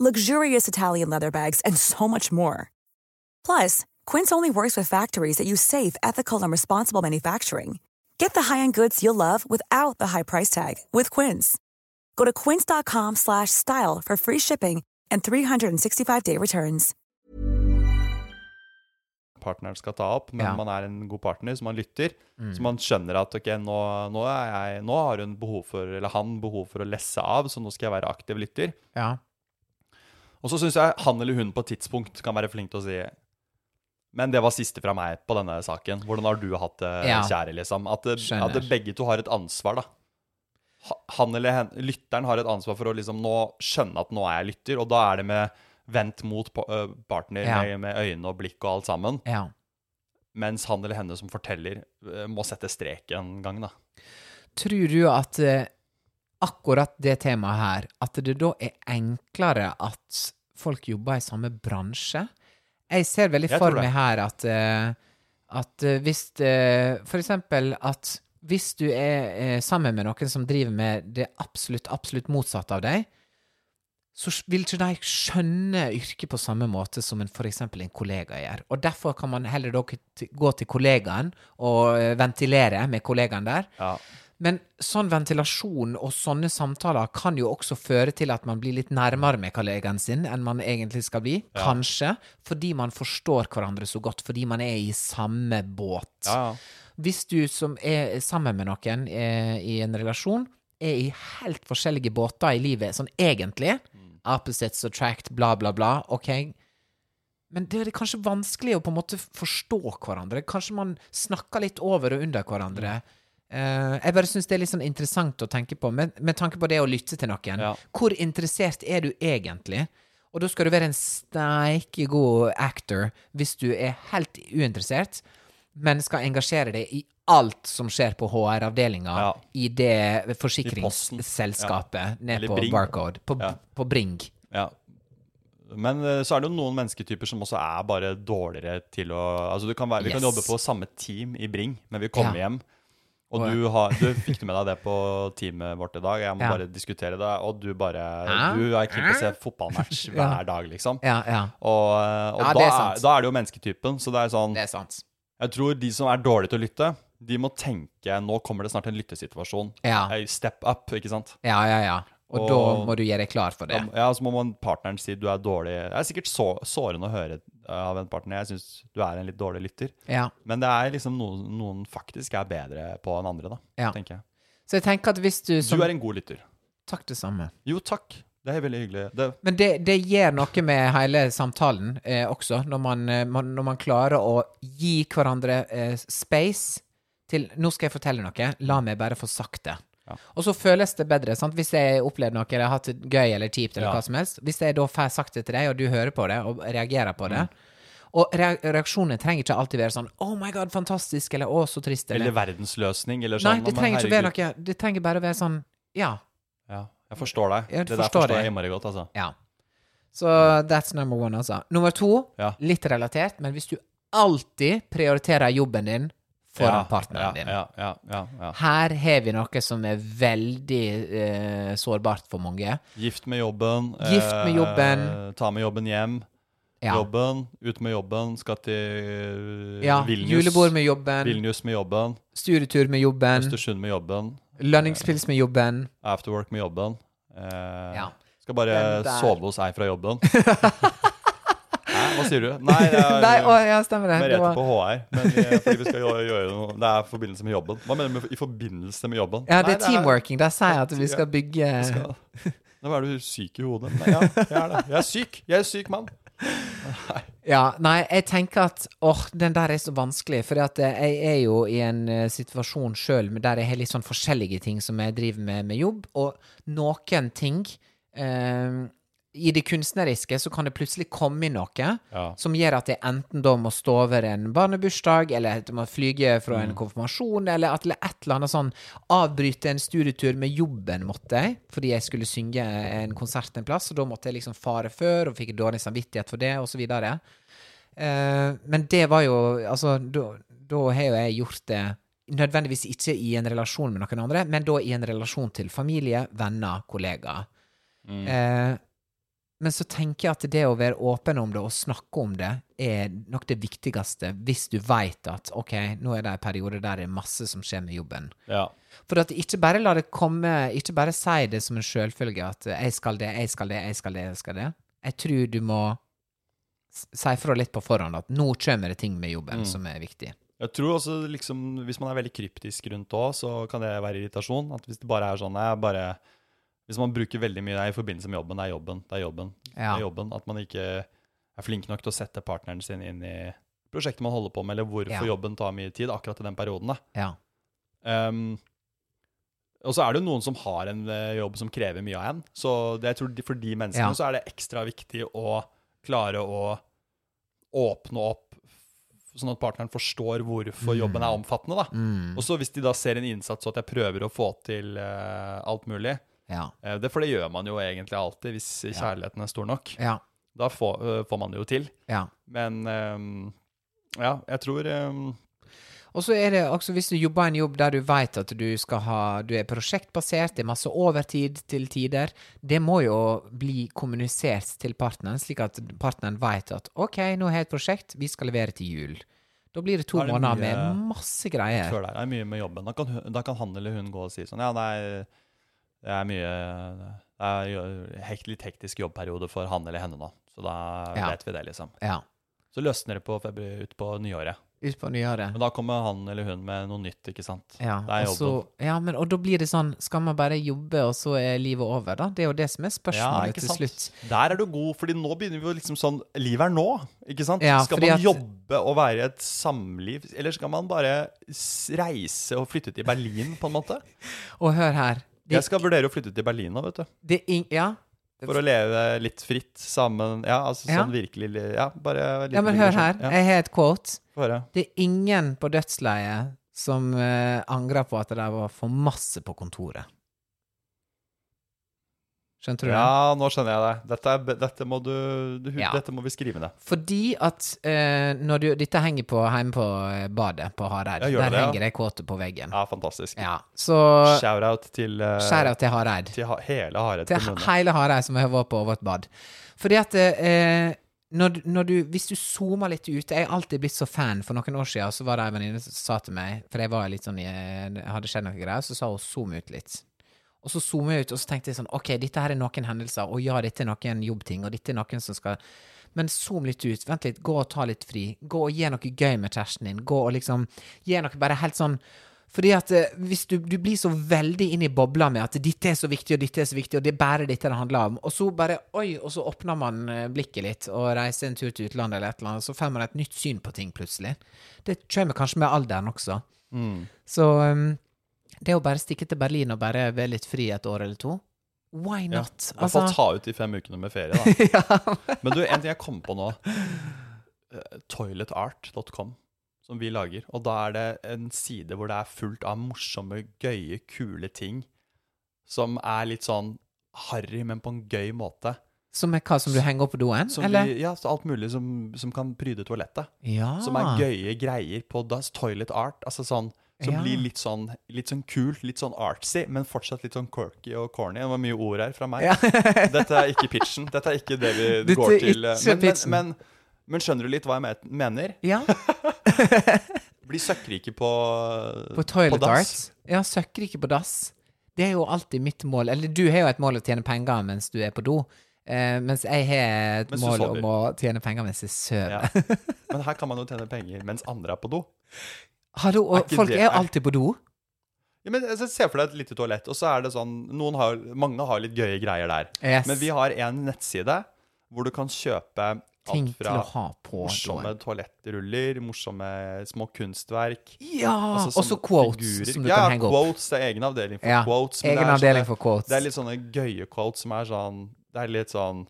luxurious Italian leather bags, and so much more. Plus, Quince only works with factories that use safe, ethical, and responsible manufacturing. Get the high-end goods you'll love without the high price tag with Quince. Go to quince.com slash style for free shipping and 365-day returns. partneren skal ta opp, men Ja. man er en god partner, så man lytter. Så man skjønner at ok, nå, nå, er jeg, nå har hun behov for, eller han behov for å lesse av, så nå skal jeg være aktiv lytter. Ja. Og så syns jeg han eller hun på et tidspunkt kan være flink til å si Men det var siste fra meg på denne saken. Hvordan har du hatt det, Ja. kjære? liksom? At, at begge to har et ansvar, da. Han eller hen, lytteren har et ansvar for å liksom nå skjønne at nå er jeg lytter, og da er det med vendt mot partner Ja. med, med øyne og blikk og alt sammen. ja. Mens han eller henne som forteller, må sette strek en gang, da. Tror du at akkurat det temaet her, at det da er enklere at folk jobber i samme bransje? Jeg ser veldig Jeg for meg her at, eh, at eh, hvis eh, For eksempel at hvis du er sammen med noen som driver med det absolutt, absolutt motsatte av deg, så vil ikke de skjønne yrket på samme måte som en, for eksempel en kollega gjør. Og derfor kan man heller da gå til kollegaen og ventilere med kollegaen der. Ja. Men sånn ventilasjon og sånne samtaler kan jo også føre til at man blir litt nærmere med kollegaen sin enn man egentlig skal bli. Kanskje fordi man forstår hverandre så godt, fordi man er i samme båt. Ja, ja. Hvis du som er sammen med noen eh, i en relasjon, er i helt forskjellige båter i livet, sånn egentlig, opposites attract, bla, bla, bla, ok, men det er kanskje vanskelig å på en måte forstå hverandre. Kanskje man snakker litt over og under hverandre. Eh, jeg bare syns det er litt sånn interessant å tenke på, med, med tanke på det å lytte til noen. Ja. Hvor interessert er du egentlig? Og da skal du være en steike god actor hvis du er helt uinteressert, men skal engasjere deg i alt som skjer på HR-avdelinga Ja. i det forsikringsselskapet Ja. nede på Bring. Barcode. På, Ja. på Bring. ja. Men eh, så er det jo noen mennesketyper som også er bare dårligere til å Altså du kan være, Vi kan jobbe på samme team i Bring, men vi kommer hjem. Og du, har, du fikk du med deg det på teamet vårt i dag. Jeg må Ja. bare diskutere det. Og du bare Du er keen på å se fotballmatch hver dag, liksom. Ja, ja. Og, eh, og Ja, da, er er da er det jo mennesketypen. Så det er sånn Det er sant. Jeg tror de som er dårlige til å lytte, de må tenke Nå kommer det snart en lyttesituasjon. Ja. Step up, ikke sant? Ja, ja, ja. Og, Og- da må du gjøre deg klar for det. Ja, så må man partneren si du er dårlig. Det er sikkert så, sårende å høre eh, av en partner. Jeg syns du er en litt dårlig lytter. Ja. Men det er liksom noen, noen faktisk er bedre på enn andre, da. Ja. Tenker jeg. Så jeg tenker at hvis du som Du er en god lytter. Takk, det samme. Jo, takk. Det er veldig hyggelig. Det, Men det, det gjør noe med hele samtalen eh, også, når man, eh, man, når man klarer å gi hverandre eh, space til Nå skal jeg fortelle noe, la meg bare få sagt det. Ja. Og så føles det bedre. sant? Hvis jeg opplever noe eller har hatt det gøy eller kjipt, eller Ja. hva som helst, hvis jeg da får sagt det til deg, og du hører på det og reagerer på Mm. det Og reaksjonene reaksjonen trenger ikke alltid være sånn 'Oh my God, fantastisk', eller 'Å, så trist', eller eller verdensløsning, eller sånn. Nei, det trenger ikke være noe Det trenger bare være sånn Ja. Ja, jeg forstår deg. Jeg det der forstår forstår det. jeg innmari godt, altså. Ja. Så that's number one, altså. Nummer to, Ja. litt relatert, men hvis du alltid prioriterer jobben din foran ja, partneren ja, din. Her har vi noe som er veldig eh, sårbart for mange. Gift med jobben. Gift med jobben. Eh, ta med jobben hjem. Ja. Jobben, ut med jobben, skal til ja. Vilnius. Julebord med jobben, Vilnius med jobben. studietur med jobben, Østersund med jobben. lønningspils med jobben. Afterwork med jobben. Eh, Ja. Skal bare sove hos ei fra jobben. Hva sier du? Nei, det er Nei, å, ja, stemmer det. det Merete var, på HR. Men vi, fordi vi skal gjøre, gjøre noe Det er i forbindelse med jobben. Hva mener du med i forbindelse med jobben? ja, det Nei, er teamworking. Der sier jeg at vi skal bygge skal- Nå er du syk i hodet. Nei, ja, jeg er det. Jeg er syk. Jeg er syk mann. Ja, nei, jeg tenker at åh, den der er så vanskelig. For eh, jeg er jo i en uh, situasjon sjøl der jeg har litt sånn forskjellige ting som jeg driver med med jobb, og noen ting eh, I det kunstneriske så kan det plutselig komme inn noe Ja. som gjør at jeg enten da må stå over en barnebursdag, eller at jeg må flyge fra Mm. en konfirmasjon, eller at eller et eller annet sånn Avbryte en studietur med jobben, måtte jeg, fordi jeg skulle synge en konsert en plass, og da måtte jeg liksom fare før, og fikk dårlig samvittighet for det, videre. Eh, men det var jo Altså, da har jo jeg gjort det nødvendigvis ikke i en relasjon med noen andre, men da i en relasjon til familie, venner, kollegaer. Eh, men så tenker jeg at det å være åpen om det og snakke om det, er nok det viktigste hvis du veit at ok, nå er det en periode der det er masse som skjer med jobben. Ja. For at ikke bare la det komme, ikke bare si det som en sjølfølge at jeg skal det, jeg skal det, jeg skal det, jeg skal det. Jeg tror du må si fra litt på forhånd at nå kommer det ting med jobben som er viktig. Jeg tror også liksom, Hvis man er veldig kryptisk rundt òg, så kan det være irritasjon. At Hvis det bare er sånn jeg bare, Hvis man bruker veldig mye det er i forbindelse med jobben, det er jobben, det er jobben, det er jobben At man ikke er flink nok til å sette partneren sin inn i prosjektet man holder på med, eller hvorfor Ja. jobben tar mye tid akkurat i den perioden. Ja. Um, og så er det jo noen som har en eh, jobb som krever mye av en. Så det, jeg tror de, for de menneskene Ja. så er det ekstra viktig å klare å åpne opp sånn at partneren forstår hvorfor jobben er omfattende. da. Mm. Og så hvis de da ser en innsats og at jeg prøver å få til uh, alt mulig Ja. eh, det, For det gjør man jo egentlig alltid hvis kjærligheten er stor nok. Ja. Da får, eh, får man det jo til. ja. Men um, ja, jeg tror um, Og så er det også hvis du jobber en jobb der du vet at du skal ha Du er prosjektbasert, det er masse overtid til tider. Det må jo bli kommunisert til partneren, slik at partneren vet at OK, nå har jeg et prosjekt, vi skal levere til jul. Da blir det to det måneder med masse greier. før der er mye med jobben. Da kan, da kan han eller hun gå og si sånn Ja, nei, det er mye Det er litt hektisk jobbperiode for han eller henne nå. Så da Ja. vet vi det, liksom. Ja. Så løsner det på februar, ut på nyåret. Ut på nyåret. Men da kommer han eller hun med noe nytt, ikke sant. Ja, det er og så, ja, men, og da blir det sånn Skal man bare jobbe, og så er livet over, da? Det er jo det som er spørsmålet til slutt. Der er du god, fordi nå begynner vi jo liksom sånn Livet er nå, ikke sant? Ja, skal man at- jobbe og være i et samliv, eller skal man bare reise og flytte til Berlin, på en måte? Og hør her. Det, Jeg skal vurdere å flytte til Berlin nå, vet du. det Ja. For å leve litt fritt sammen. Ja, altså Ja. sånn virkelig Ja, bare litt ja, men hør her. Ja, Jeg har et quote. Det er ingen på dødsleiet som uh, angrer på at det var for masse på kontoret. Skjønte du det? Ja, nå skjønner jeg det. Dette, er, dette, må, du, du, Ja. dette må vi skrive ned. Fordi at eh, når du, Dette henger på hjemme på eh, badet på Hareid. Der det, ja. henger det kåte på veggen. Ja, fantastisk. Ja, så Shout-out til, uh, Shout-out til Hareid. til ha hele Hareid Til kommune. hele Hareid som har vært på vårt bad. Fordi at eh, når, når du, Hvis du zoomer litt ut Jeg er alltid blitt så fan. For noen år siden så var det ei venninne som sa til meg For jeg var litt sånn jeg, hadde skjedd noe greier, så sa hun zoom ut litt. Og så zoomer jeg ut, og så tenkte jeg sånn Ok, dette her er noen hendelser, og ja, dette er noen jobbting, og dette er noen som skal Men zoom litt ut. Vent litt. Gå og ta litt fri. Gå og gjør noe gøy med kjæresten din. Gå og liksom Gjør noe bare helt sånn fordi at eh, hvis du, du blir så veldig inn i bobla med at dette er så viktig, og dette er så viktig, og det er bare dette det handler om, og så bare Oi, og så åpner man eh, blikket litt og reiser en tur til utlandet eller et eller annet, og så får man et nytt syn på ting plutselig. Det kommer kanskje med alderen også. Så um, det å bare stikke til Berlin og bare være litt fri et år eller to, why Ja. not? I hvert fall ta ut de fem ukene med ferie, da. Men du, en ting jeg kom på nå. eh, Toiletart.com, som vi lager. Og da er det en side hvor det er fullt av morsomme, gøye, kule ting. Som er litt sånn harry, men på en gøy måte. Som er hva som du henger opp på doen, eller? vi, ja, så alt mulig som, som kan pryde toalettet. ja. Som er gøye greier på das, toilet art. Altså sånn som Ja. blir litt sånn, litt sånn kult, litt sånn artsy, men fortsatt litt sånn quirky og corny. Det var mye ord her fra meg. Ja. Dette er ikke pitchen. Dette er ikke det vi Dette går til. Men, men, men, men skjønner du litt hva jeg mener? Ja. blir søkkrike på På toilet dass. art. Ja, søkkrike på dass. Det er jo alltid mitt mål. Eller du har jo et mål å tjene penger mens du er på do. Uh, mens jeg har et mål sover. om å tjene penger mens jeg Ja. Men her kan man jo tjene penger mens andre er på do. Hallo, og er folk det- er jo alltid på do. Ja, men altså, Se for deg et lite toalett, og så er det sånn noen har, Mange har litt gøye greier der. Yes. Men vi har en nettside hvor du kan kjøpe alt fra morsomme toalettruller, morsomme små kunstverk. Ja, altså og så quotes figurer. som du ja, kan henge opp. Ja, quotes. Det er egen avdeling for Ja, quotes. egen det avdeling sånne, for quotes. Det er litt sånne gøye quotes som er sånn Det er litt sånn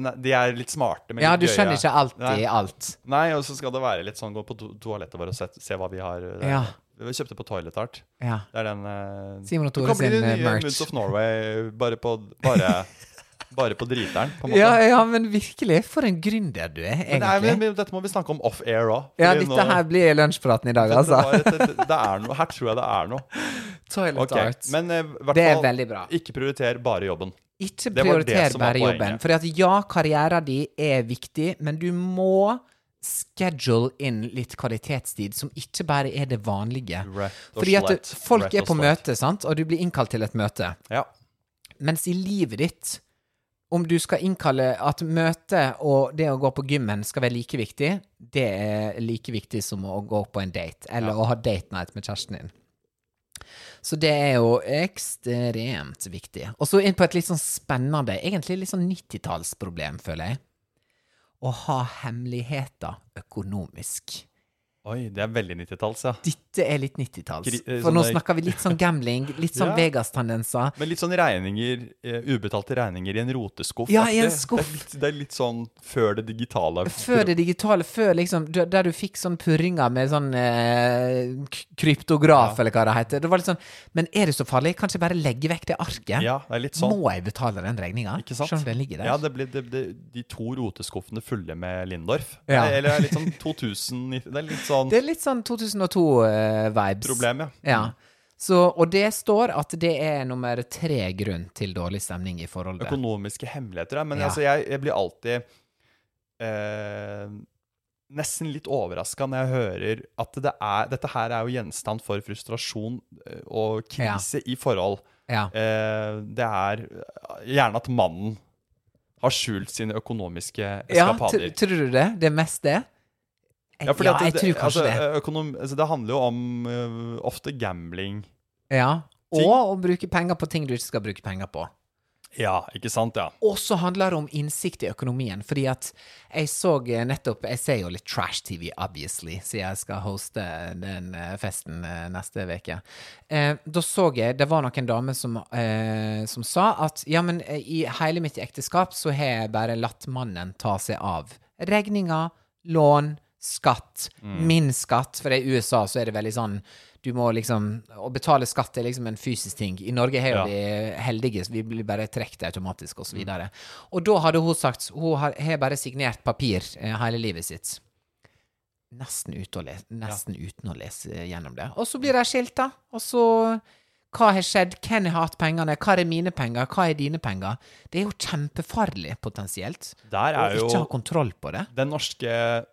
er, De er litt smarte, men Ja, litt du skjønner ikke alltid Nei. alt. Nei, og så skal det være litt sånn gå på to toalettet vårt og se, se hva vi har. eh, Ja. Vi kjøpte på Toilet Art. Ja. Det er den uh, Simon og Tore kan bli sin, den eh, nye merch. Moods of Norway bare på Bare, bare på driteren, på en måte. Ja, ja, men virkelig. For en gründer du er, Men, nei, men, dette må vi snakke om off-air òg. Ja, dette her blir lunsjpraten i dag, altså. Det, det, det, det er noe, her tror jeg det er noe. Toilet okay. art. Men uh, Det er veldig bra. ikke prioriter bare jobben. Ikke prioriter bare jobben. For at ja, karrieren din er viktig, men du må schedule inn litt kvalitetstid som ikke bare er det vanlige. Fordi at folk er på møte, sant, og du blir innkalt til et møte. Ja. Mens i livet ditt, om du skal innkalle at møte og det å gå på gymmen skal være like viktig, det er like viktig som å gå på en date, eller å ha date night med kjæresten din. Så det er jo ekstremt viktig. Og så inn på et litt sånn spennende, egentlig litt sånn 90-tallsproblem, føler jeg. Å ha hemmeligheter økonomisk. Oi, det er veldig 90-talls, ja. Dette er litt 90-talls. Gri- eh, For nå snakker vi litt sånn gambling, litt sånn Ja. Vegas-tendenser. Men litt sånn regninger, eh, ubetalte regninger i en roteskuff. Ja, i en skuff. Det er, litt, det er litt sånn før det digitale. Før det digitale, før liksom Der du fikk sånn purringer med sånn eh, kryptograf, kryptograf, eller hva det heter. Det var litt sånn Men er det så farlig? Kanskje bare legge vekk det arket? Ja, det er litt sånn. Må jeg betale den regninga? Ikke sant? Selv om den ligger der? Ja, det blir det, det, de to roteskuffene fulle med Lindorf. Ja. Eller det er litt sånn 2000 Det er litt sånn Det er litt sånn 2002-vibes. problem, ja. Ja. Så, og det står at det er nummer tre grunn til dårlig stemning i forholdet. Økonomiske hemmeligheter, ja. Men Ja. altså, jeg, jeg blir alltid eh, nesten litt overraska når jeg hører at det er, dette her er jo gjenstand for frustrasjon eh, og krise i forhold. Ja. Eh, det er gjerne at mannen har skjult sine økonomiske Ja, eskapader. tr- tror du det? Det er mest det? Ja, ja, jeg tror kanskje altså, det. Økonom, altså, det handler jo om uh, ofte gambling. Ja. ting- Og å bruke penger på ting du ikke skal bruke penger på. Ja, ikke sant? Ja. Og så handler det om innsikt i økonomien, fordi at jeg så eh, nettopp Jeg ser jo litt trash-TV, obviously, siden jeg skal hoste den eh, festen eh, neste uke. Eh, da så jeg Det var noen damer som, eh, som sa at ja, men i hele mitt ekteskap så har jeg bare latt mannen ta seg av regninger, lån, skatt, min skatt. For i USA så er det veldig sånn du må liksom Å betale skatt er liksom en fysisk ting. I Norge er jo Ja. vi heldige, så vi blir bare trukket automatisk, og så Mm. Og da hadde hun sagt Hun har, har bare signert papir eh, hele livet sitt. Nesten, ute å lese, nesten uten å lese gjennom det. Og så blir de skilt, da. Og så Hva har skjedd? Hvem har hatt pengene? Hva er mine penger? Hva er dine penger? Det er jo kjempefarlig, potensielt. Å ikke ha kontroll på det. den norske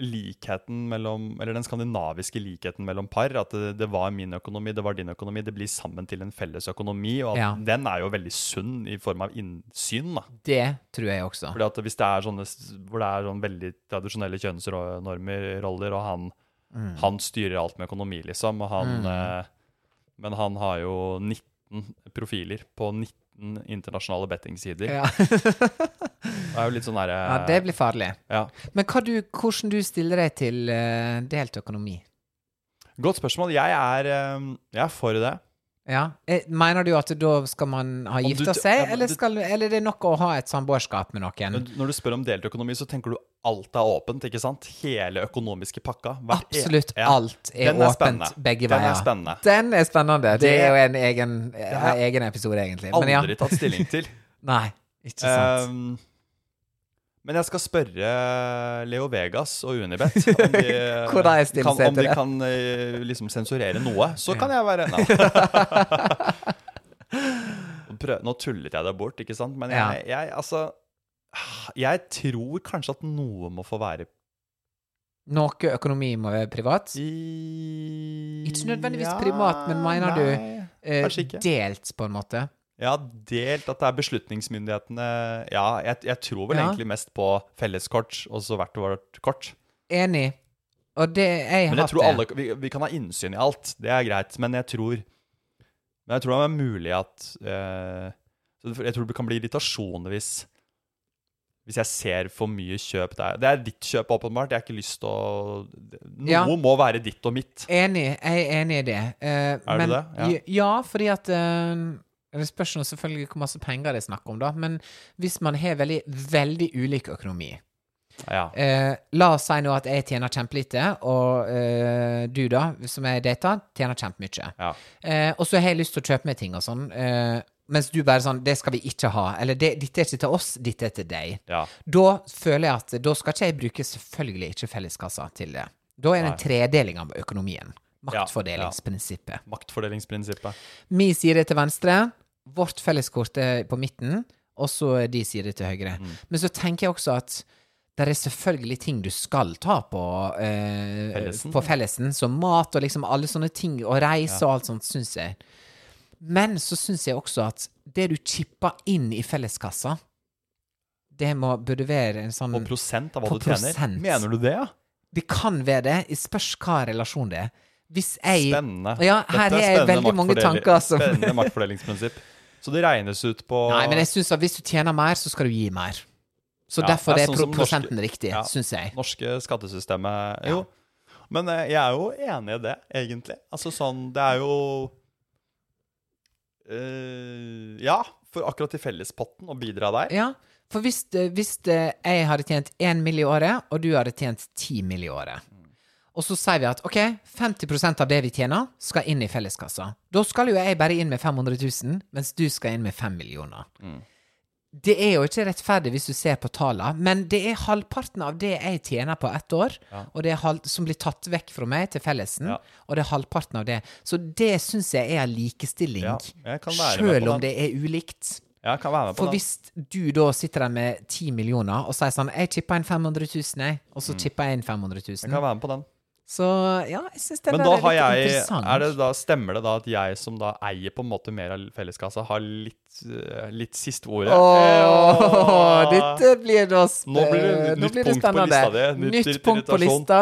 likheten mellom Eller den skandinaviske likheten mellom par. At det, det var min økonomi, det var din økonomi. Det blir sammen til en felles økonomi. Og at Ja. den er jo veldig sunn i form av innsyn. da. Det tror jeg også. Fordi at hvis det er sånne hvor det er sånn veldig tradisjonelle kjønnsnormer, roller, og han, Mm. han styrer alt med økonomi, liksom, og han eh, Men han har jo 19 profiler på 19 internasjonale bettingsider. Ja. Det er jo litt sånn derre ja, det blir farlig. ja. Men hva du, hvordan du stiller deg til uh, delt økonomi? Godt spørsmål. Jeg er, eh, jeg er for det. Ja. Eh, Mener du at da skal man ha gifta seg, ja, eller, skal, eller er det nok å ha et samboerskap med noen? Når du spør om delt økonomi, så tenker du alt er åpent, ikke sant? Hele økonomiske pakka. E- Absolutt ja. alt er, er åpent spennende. begge Den er veier. spennende. Den er spennende. Det, Det- er jo en egen, egen episode, egentlig. Men ja. Aldri tatt stilling til. Nei, ikke sant. Um, men jeg skal spørre Leo Vegas og Unibet om de, kan, om de kan eh, liksom sensurere noe. Så kan jeg være Nei. Nå tullet jeg det bort, ikke sant? Men jeg, jeg altså Jeg tror kanskje at noe må få være Noe økonomi må være privat. i Ikke nødvendigvis privat, men mener du nei, eh, Kanskje delt, på en måte? Ja, delt at det er beslutningsmyndighetene Ja, jeg, jeg tror vel Ja. egentlig mest på felleskort og så hvert vårt kort. Enig. Og det jeg Men jeg tror det. alle, vi, vi kan ha innsyn i alt, det er greit. Men jeg tror Men jeg tror det er mulig at eh, Jeg tror det kan bli irritasjon hvis hvis jeg ser for mye kjøp der. Det er ditt kjøp, åpenbart. Jeg har ikke lyst til å Noe Ja. må være ditt og mitt. Enig. Jeg er enig i det. Uh, Er du det? Ja. Ja. fordi at eh, Det spørs nå selvfølgelig hvor masse penger det er snakk om, da. Men hvis man har veldig, veldig ulik økonomi Ja. eh, La oss si nå at jeg tjener kjempelite, og eh, du, da, som jeg data, tjener kjempemye. ja. Eh, og så har jeg lyst til å kjøpe meg ting og sånn, eh, mens du bare sånn Det skal vi ikke ha. Eller det, dette er ikke til oss, dette er til deg. ja. Da føler jeg at da skal ikke jeg bruke selvfølgelig ikke felleskassa til det. Da er det en tredeling av økonomien. Maktfordelingsprinsippet. Maktfordelingsprinsippet. Min side til venstre, vårt felleskort er på midten, og så er de side til høyre. Mm. Men så tenker jeg også at det er selvfølgelig ting du skal ta på, eh, Fellesen. på fellesen, som mat og liksom alle sånne ting, og reise og alt sånt, syns jeg. Men så syns jeg også at det du chipper inn i felleskassa, det må, burde være en sånn På prosent av hva du tjener. prosent. Mener du det, ja? Det kan være det. Jeg spørs hva relasjon det er. Hvis jeg Spennende. Ja, Dette her er har jeg veldig mange tanker som Spennende maktfordelingsprinsipp. Så det regnes ut på Nei, men jeg syns at hvis du tjener mer, så skal du gi mer. Så Ja, derfor er er sånn pro prosenten norske- riktig, Ja. syns jeg. norske skattesystemet Jo. Men eh, jeg er jo enig i det, egentlig. Altså sånn Det er jo øh, Ja, for akkurat i fellespotten å bidra der. Ja, for hvis, hvis jeg hadde tjent én mill. i året, og du hadde tjent ti mill. i året, og så sier vi at ok, 50 av det vi tjener, skal inn i felleskassa. Da skal jo jeg bare inn med 500 000, mens du skal inn med 5 millioner. Det er jo ikke rettferdig hvis du ser på tallene, men det er halvparten av det jeg tjener på ett år, og det er halv, som blir tatt vekk fra meg til fellesen, Ja. og det er halvparten av det. Så det syns jeg er likestilling, Ja, sjøl om det er ulikt. Jeg kan være med på For hvis du da sitter der med 10 millioner og sier sånn Jeg chipper inn 500 000, jeg, og så chipper jeg inn 500 000 Jeg kan være med på den. Så ja, jeg syns den Men er har litt jeg interessant. er det da, Stemmer det da at jeg som da eier på en måte mer av felleskassa, har litt, eh, litt siste ordet? Ja. dette blir da Nå blir det nytt nå blir det punkt på spennende. lista. Nytt Nytt punkt på lista.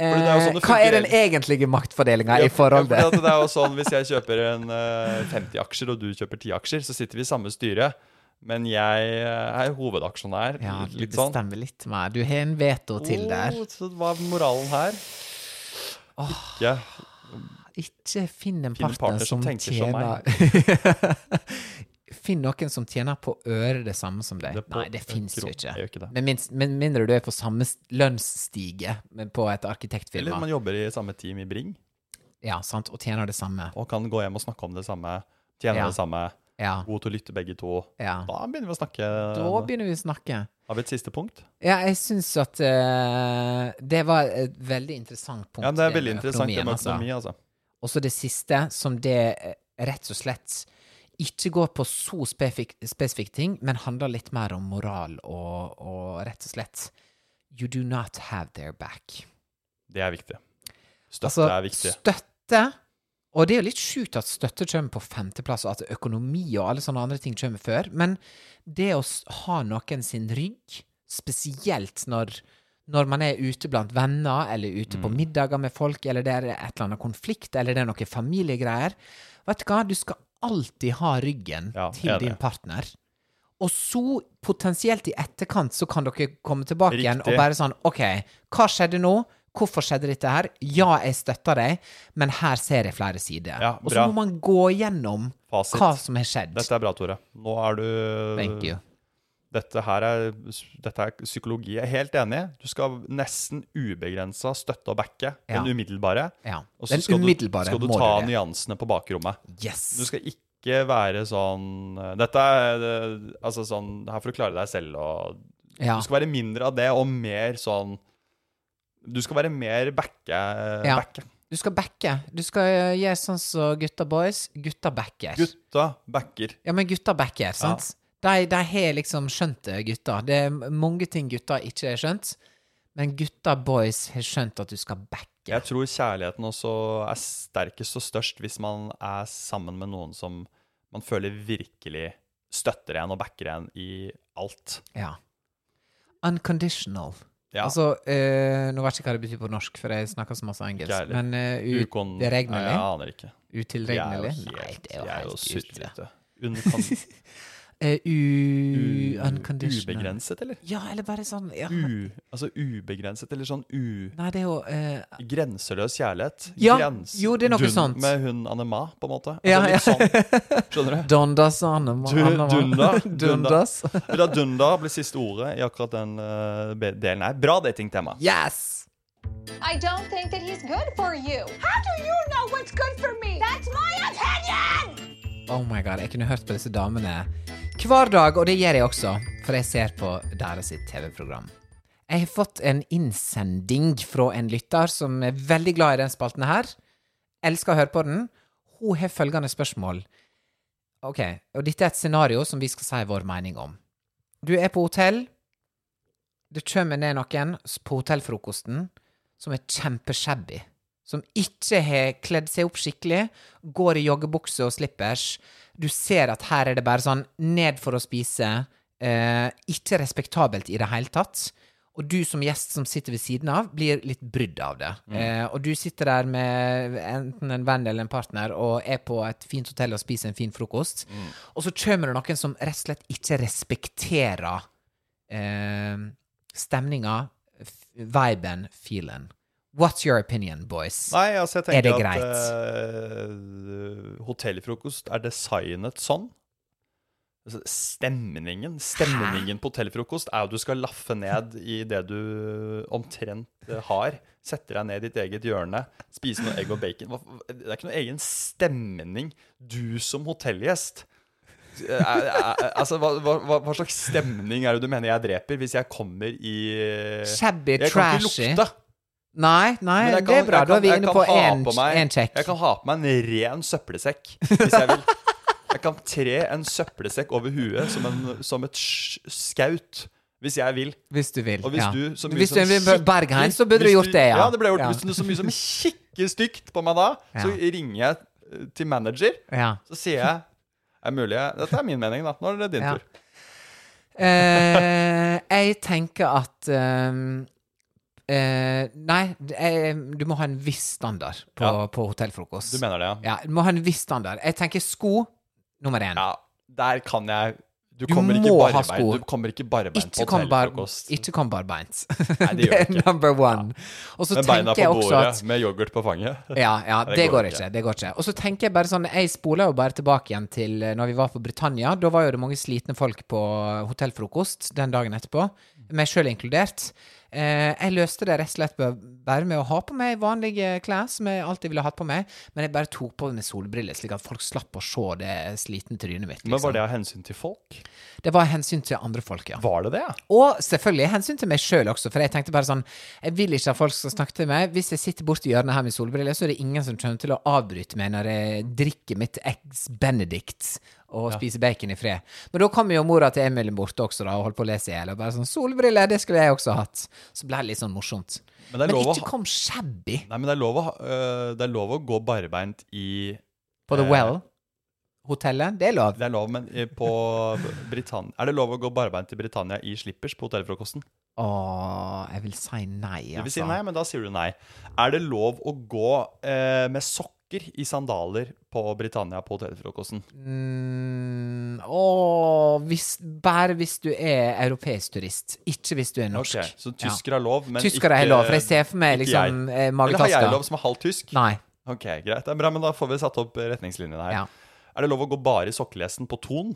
Eh, det er sånn hva er den egentlige maktfordelinga Ja, i for- ja, forholdet? det er jo sånn, Hvis jeg kjøper en eh, 50 aksjer, og du kjøper 10 aksjer, så sitter vi i samme styre. Men jeg eh, er hovedaksjonær. Ja, du litt sånn. bestemmer litt mer. Du har en veto til der. Oh, så hva er moralen her? Ikke Ikke finn en partner, partner som, som tjener Finn noen som tjener på øret det samme som deg. Det Nei, det fins jo ikke. ikke. Med, minst, med mindre du er på samme lønnsstige på et Eller man jobber i samme team i Bring. Ja, sant. Og tjener det samme. og kan gå hjem og snakke om det samme, tjene Ja. det samme, Ja. gode til å lytte begge to. Ja. Da begynner vi å snakke. Da begynner vi å snakke. Har vi et siste punkt? Ja, jeg syns at uh, det var et veldig interessant punkt. Ja, det er veldig interessant det med altså. økonomi, altså. Og så det siste, som det eh, rett og slett ikke går på så spefik spesifikke ting, men handler litt mer om moral og, og rett og slett You do not have their back. Det er viktig. Støtte Altså, er viktig. Støtte Og det er jo litt sjukt at støtte kommer på femteplass, og at økonomi og alle sånne andre ting kommer før, men det å ha noen sin rygg, spesielt når når man er ute blant venner, eller ute Mm. på middager med folk, eller det er et eller annet konflikt, eller det er noen familiegreier Vet du hva, du skal alltid ha ryggen Ja, til din partner. Og så, potensielt i etterkant, så kan dere komme tilbake igjen og bare sånn OK, hva skjedde nå? Hvorfor skjedde dette her? Ja, jeg støtter deg, men her ser jeg flere sider. Ja, og så må man gå gjennom Fasit. hva som har skjedd. Dette er bra, Tore. Nå er du Thank you. Dette her er, dette er psykologi. Jeg er helt enig. Du skal nesten ubegrensa støtte og backe Ja. den umiddelbare. Ja. Og så Den skal, umiddelbare du, skal du ta du nyansene på bakrommet. Yes. Du skal ikke være sånn Dette er eh, altså sånn Her får du klare deg selv, og Ja. Du skal være mindre av det, og mer sånn Du skal være mer backe. Ja. backe. Du skal backe. Du skal gjøre sånn som gutta boys. Gutta backer. Gutta backer. Ja, men gutta backer, sant? De, de har liksom skjønt det, gutta. Det er mange ting gutta ikke har skjønt, men gutta boys har skjønt at du skal backe. Jeg tror kjærligheten også er sterkest og størst hvis man er sammen med noen som man føler virkelig støtter en og backer en i alt. Ja. Unconditional. Ja. Altså, eh, nå vet jeg ikke hva det betyr på norsk, for jeg snakker så masse engelsk. heller. Men uh, Ukon- Jeg aner ikke. Utilregnelig? Nei, helt, det er jo helt sutrete. Eh, u... Ubegrenset, eller? Ja, eller bare sånn ja. U, altså ubegrenset, eller sånn u... Nei, det er jo uh... Grenseløs kjærlighet. Ja, Grens- jo, det er noe dun- sånt. Med hun Anema, på en måte. Ja, Altså, ja. sånn. Skjønner du? Dondas Anema. Du- Anema. Dunda. Dunda. Dundas. La Dunda blir siste ordet i akkurat den uh, delen her. Bra datingtema. Yes! I don't think that he's good for you. How do you know what's good for me? That's my opinion! Oh my god, jeg kunne hørt på disse damene hver dag, og det gjør jeg også, for jeg ser på deres TV-program. Jeg har fått en innsending fra en lytter som er veldig glad i den spalten her. Elsker å høre på den. Hun har følgende spørsmål. Ok, og dette er et scenario som vi skal si vår mening om. Du er på hotell. Det kommer ned noen på hotellfrokosten som er kjempeshabby. Som ikke har kledd seg opp skikkelig, går i joggebukse og slippers. Du ser at her er det bare sånn ned for å spise. Eh, ikke respektabelt i det hele tatt. Og du som gjest som sitter ved siden av, blir litt brydd av det. Eh, og du sitter der med enten en venn eller en partner og er på et fint hotell og spiser en fin frokost. Og så kommer det noen som rett og slett ikke respekterer eh, stemninga, viben, feelen. What's your opinion, boys? Nei, altså, jeg Er det greit? at uh, hotellfrokost er designet sånn. Altså, stemningen Stemningen på hotellfrokost er jo at du skal laffe ned i det du omtrent eh, har. Setter deg ned i ditt eget hjørne, spise noe egg og bacon. Det er ikke noe egen stemning. Du som hotellgjest Eh, altså, hva, hva, hva- slags stemning er det du mener jeg dreper hvis jeg kommer i Shabby, Jeg kan ikke lukte. Nei, nei, Men jeg det er bra. jeg Da er vi jeg inne kan på ha én på meg- check. Jeg kan ha på meg en ren søppelsekk hvis jeg vil. Jeg kan tre en søppelsekk over huet som, en, som et sk- skaut hvis jeg vil. Hvis du vil. Og hvis ja. du så mye Hvis du som vil kikker- Bergheim, så burde du hvis gjort det, ja. Ja, det ble gjort. Hvis du så mye som kikker stygt på meg da, så Ja. ringer jeg eh, til manager. Ja. Så sier jeg er mulig jeg, Dette er min mening, da. Nå er det din Ja. tur. Eh, jeg tenker at ehm, eh, Nei, du må ha en viss standard på, Ja. på hotellfrokost. Du mener det, ja? Ja, du må ha en viss standard. Jeg tenker sko nummer én. Ja, der kan jeg Du Du kommer ikke barbeint. sko. Du kommer ikke barbeint på hotellfrokost. ikke kom barbeint. Nei, det gjør er ikke. number one. Og så Med beina på også bordet at med yoghurt på fanget. Ja, ja, Det det, går går ikke. ikke. Det går ikke. Og så tenker jeg bare sånn Jeg spoler jo bare tilbake igjen til eh, når vi var på Britannia. Da var jo det mange slitne folk på hotellfrokost den dagen etterpå. meg sjøl inkludert. Eh, jeg løste det rett og slett bare med å ha på meg vanlige klær, som jeg alltid ville hatt på meg, men jeg bare tok på meg solbriller, slik at folk slapp å se det slitne trynet mitt. Men var Liksom. det av hensyn til folk? Det var hensyn til andre folk, ja. Var det det? Og selvfølgelig hensyn til meg sjøl også, for jeg tenkte bare sånn Jeg vil ikke at folk skal snakke til meg. Hvis jeg sitter borti hjørnet her med solbriller, så er det ingen som kommer til å avbryte meg når jeg drikker mitt Eggs Benedict og spise bacon i fred. Men da kom jo mora til Emil bort også da, og holdt på å lese i hjel. Og bare sånn 'Solbriller, det skulle jeg også hatt'. Så ble det litt sånn morsomt. Men Men, det lov å ikke kom shabby Nei, men det er lov å, øh, det er lov å gå barbeint i på The Eh, Well. Hotellet. Det er lov. Det er lov, men på Britannia Er det lov å gå barbeint i Britannia i slippers på hotellfrokosten? Åh, jeg vil si nei, altså. Du vil si nei, men da sier du nei. Er det lov å gå eh, med sokker i sandaler på Britannia på hotellfrokosten? Mm, åh, hvis, bare hvis du er europeisk turist, ikke hvis du er norsk. Ok, Så tysker har lov, men Tyskere ikke er lov, for jeg ser for meg liksom jeg. eh, Eller har jeg lov som er halvt tysk? Nei. Ok, greit. Det er bra, men da får vi satt opp retningslinjene her. Ja. Er det lov å gå bare i sokkelesten på Ton?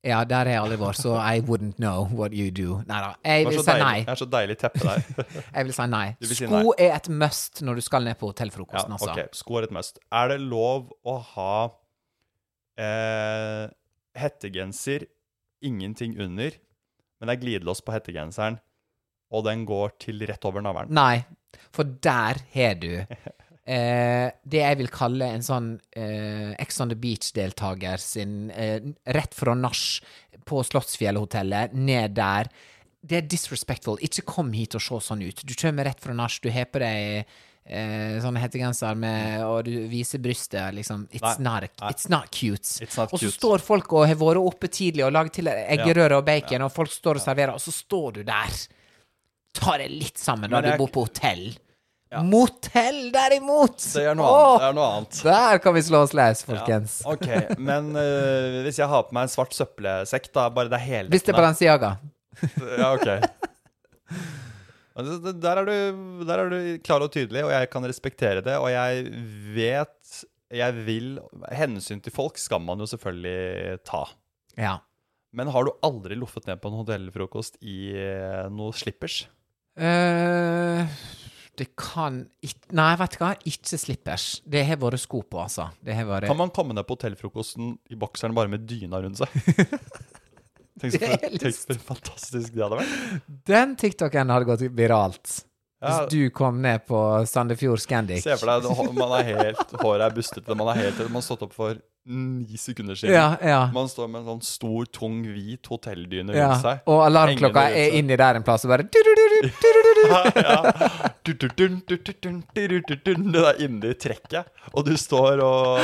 Ja, der har jeg aldri vært, så I wouldn't know what you do. Nei da. Jeg er vil si nei. det er så deilig teppe der. Jeg vil si nei. Vil si Sko nei. er et must når du skal ned på ja, hotellfrokosten, altså. ok, sko er et must. Er det lov å ha eh, hettegenser, ingenting under, men det er glidelås på hettegenseren, og den går til rett over navlen? Nei, for der har du eh, det jeg vil kalle en sånn eh, Ex on the Beach-deltaker sin eh, rett fra nach på Slottsfjellhotellet, ned der. Det er disrespectful. Ikke kom hit og se sånn ut. Du kommer rett fra nach, du har på deg eh, sånne hettegenser med Og du viser brystet, liksom. It's, Nei, not, nei. it's not cute. Not og så cute. står folk og har vært oppe tidlig og laget til eggerøre og bacon, og folk står og serverer, og så står du der. Ta det litt sammen når du bor på hotell. Motell, derimot! Det er Åh. Det er noe annet. Der kan vi slå oss løs, folkens. Ja, ok, men uh, hvis jeg har på meg en svart søppelsekk, da bare det er hele Hvis det er Balenciaga. Ja, ok. Altså, Der er, du, der er du klar og tydelig, og jeg kan respektere det. Og jeg vet Jeg vil Hensyn til folk skal man jo selvfølgelig ta. Ja. Men har du aldri loffet ned på en hotellfrokost i eh, noe slippers? Eh, det kan ikke Nei, vet du hva? Ikke slippers. Det har vært sko på, altså. Det har vært Kan man komme ned på hotellfrokosten i bokseren bare med dyna rundt seg? Tenk så, tenk for fantastisk det hadde vært. Den TikToken hadde gått viralt. Ja. Hvis du kom ned på Sandefjord Scandic. Se for deg, man er helt, håret er bustete, man er helt Man har stått opp for ni sekunder siden. Ja, ja. Man står med en sånn stor, tung, hvit hotelldyne ja. rundt seg. Og alarmklokka er inni der en plass, og bare. Det er inni trekket, og du står og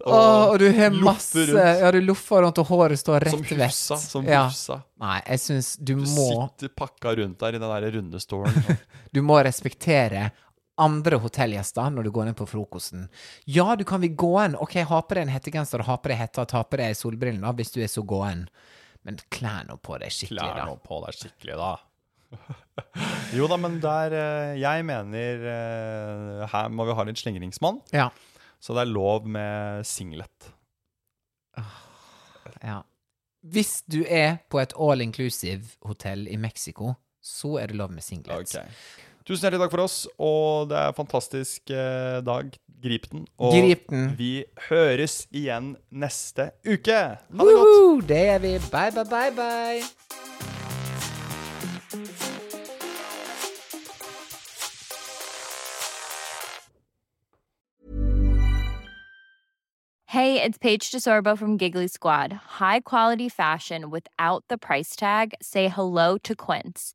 Åh, og du har masse rundt. Ja, du loffer rundt, og håret står Som rett vest. hufsa, som ja. Nei, jeg syns du Du må sitter pakka rundt der i den der runde stolen. Du må respektere andre hotellgjester når du går ned på frokosten. Ja, du kan vi gåen. Ok, ha på deg en hettegenser, ha på deg hetta, ta på deg solbrillene hvis du er så gåen. Men klær nå på deg skikkelig, Klær da. nå på deg skikkelig, da. jo da, men der eh, Jeg mener eh, Her må vi ha litt slingringsmonn. Ja. Så det er lov med singlet. ja. Hvis du er på et all inclusive hotell i Mexico, så er det lov med singlet. Tusen hjertelig takk for oss, og det er en fantastisk eh, dag. Grip den. Og Grip den. vi høres igjen neste uke. Ha det godt. Woohoo! Det er vi. Bye, bye, bye, bye. Hey, it's Paige DeSorbo from Giggly Squad. High quality fashion without the price tag. Say hello to Quince.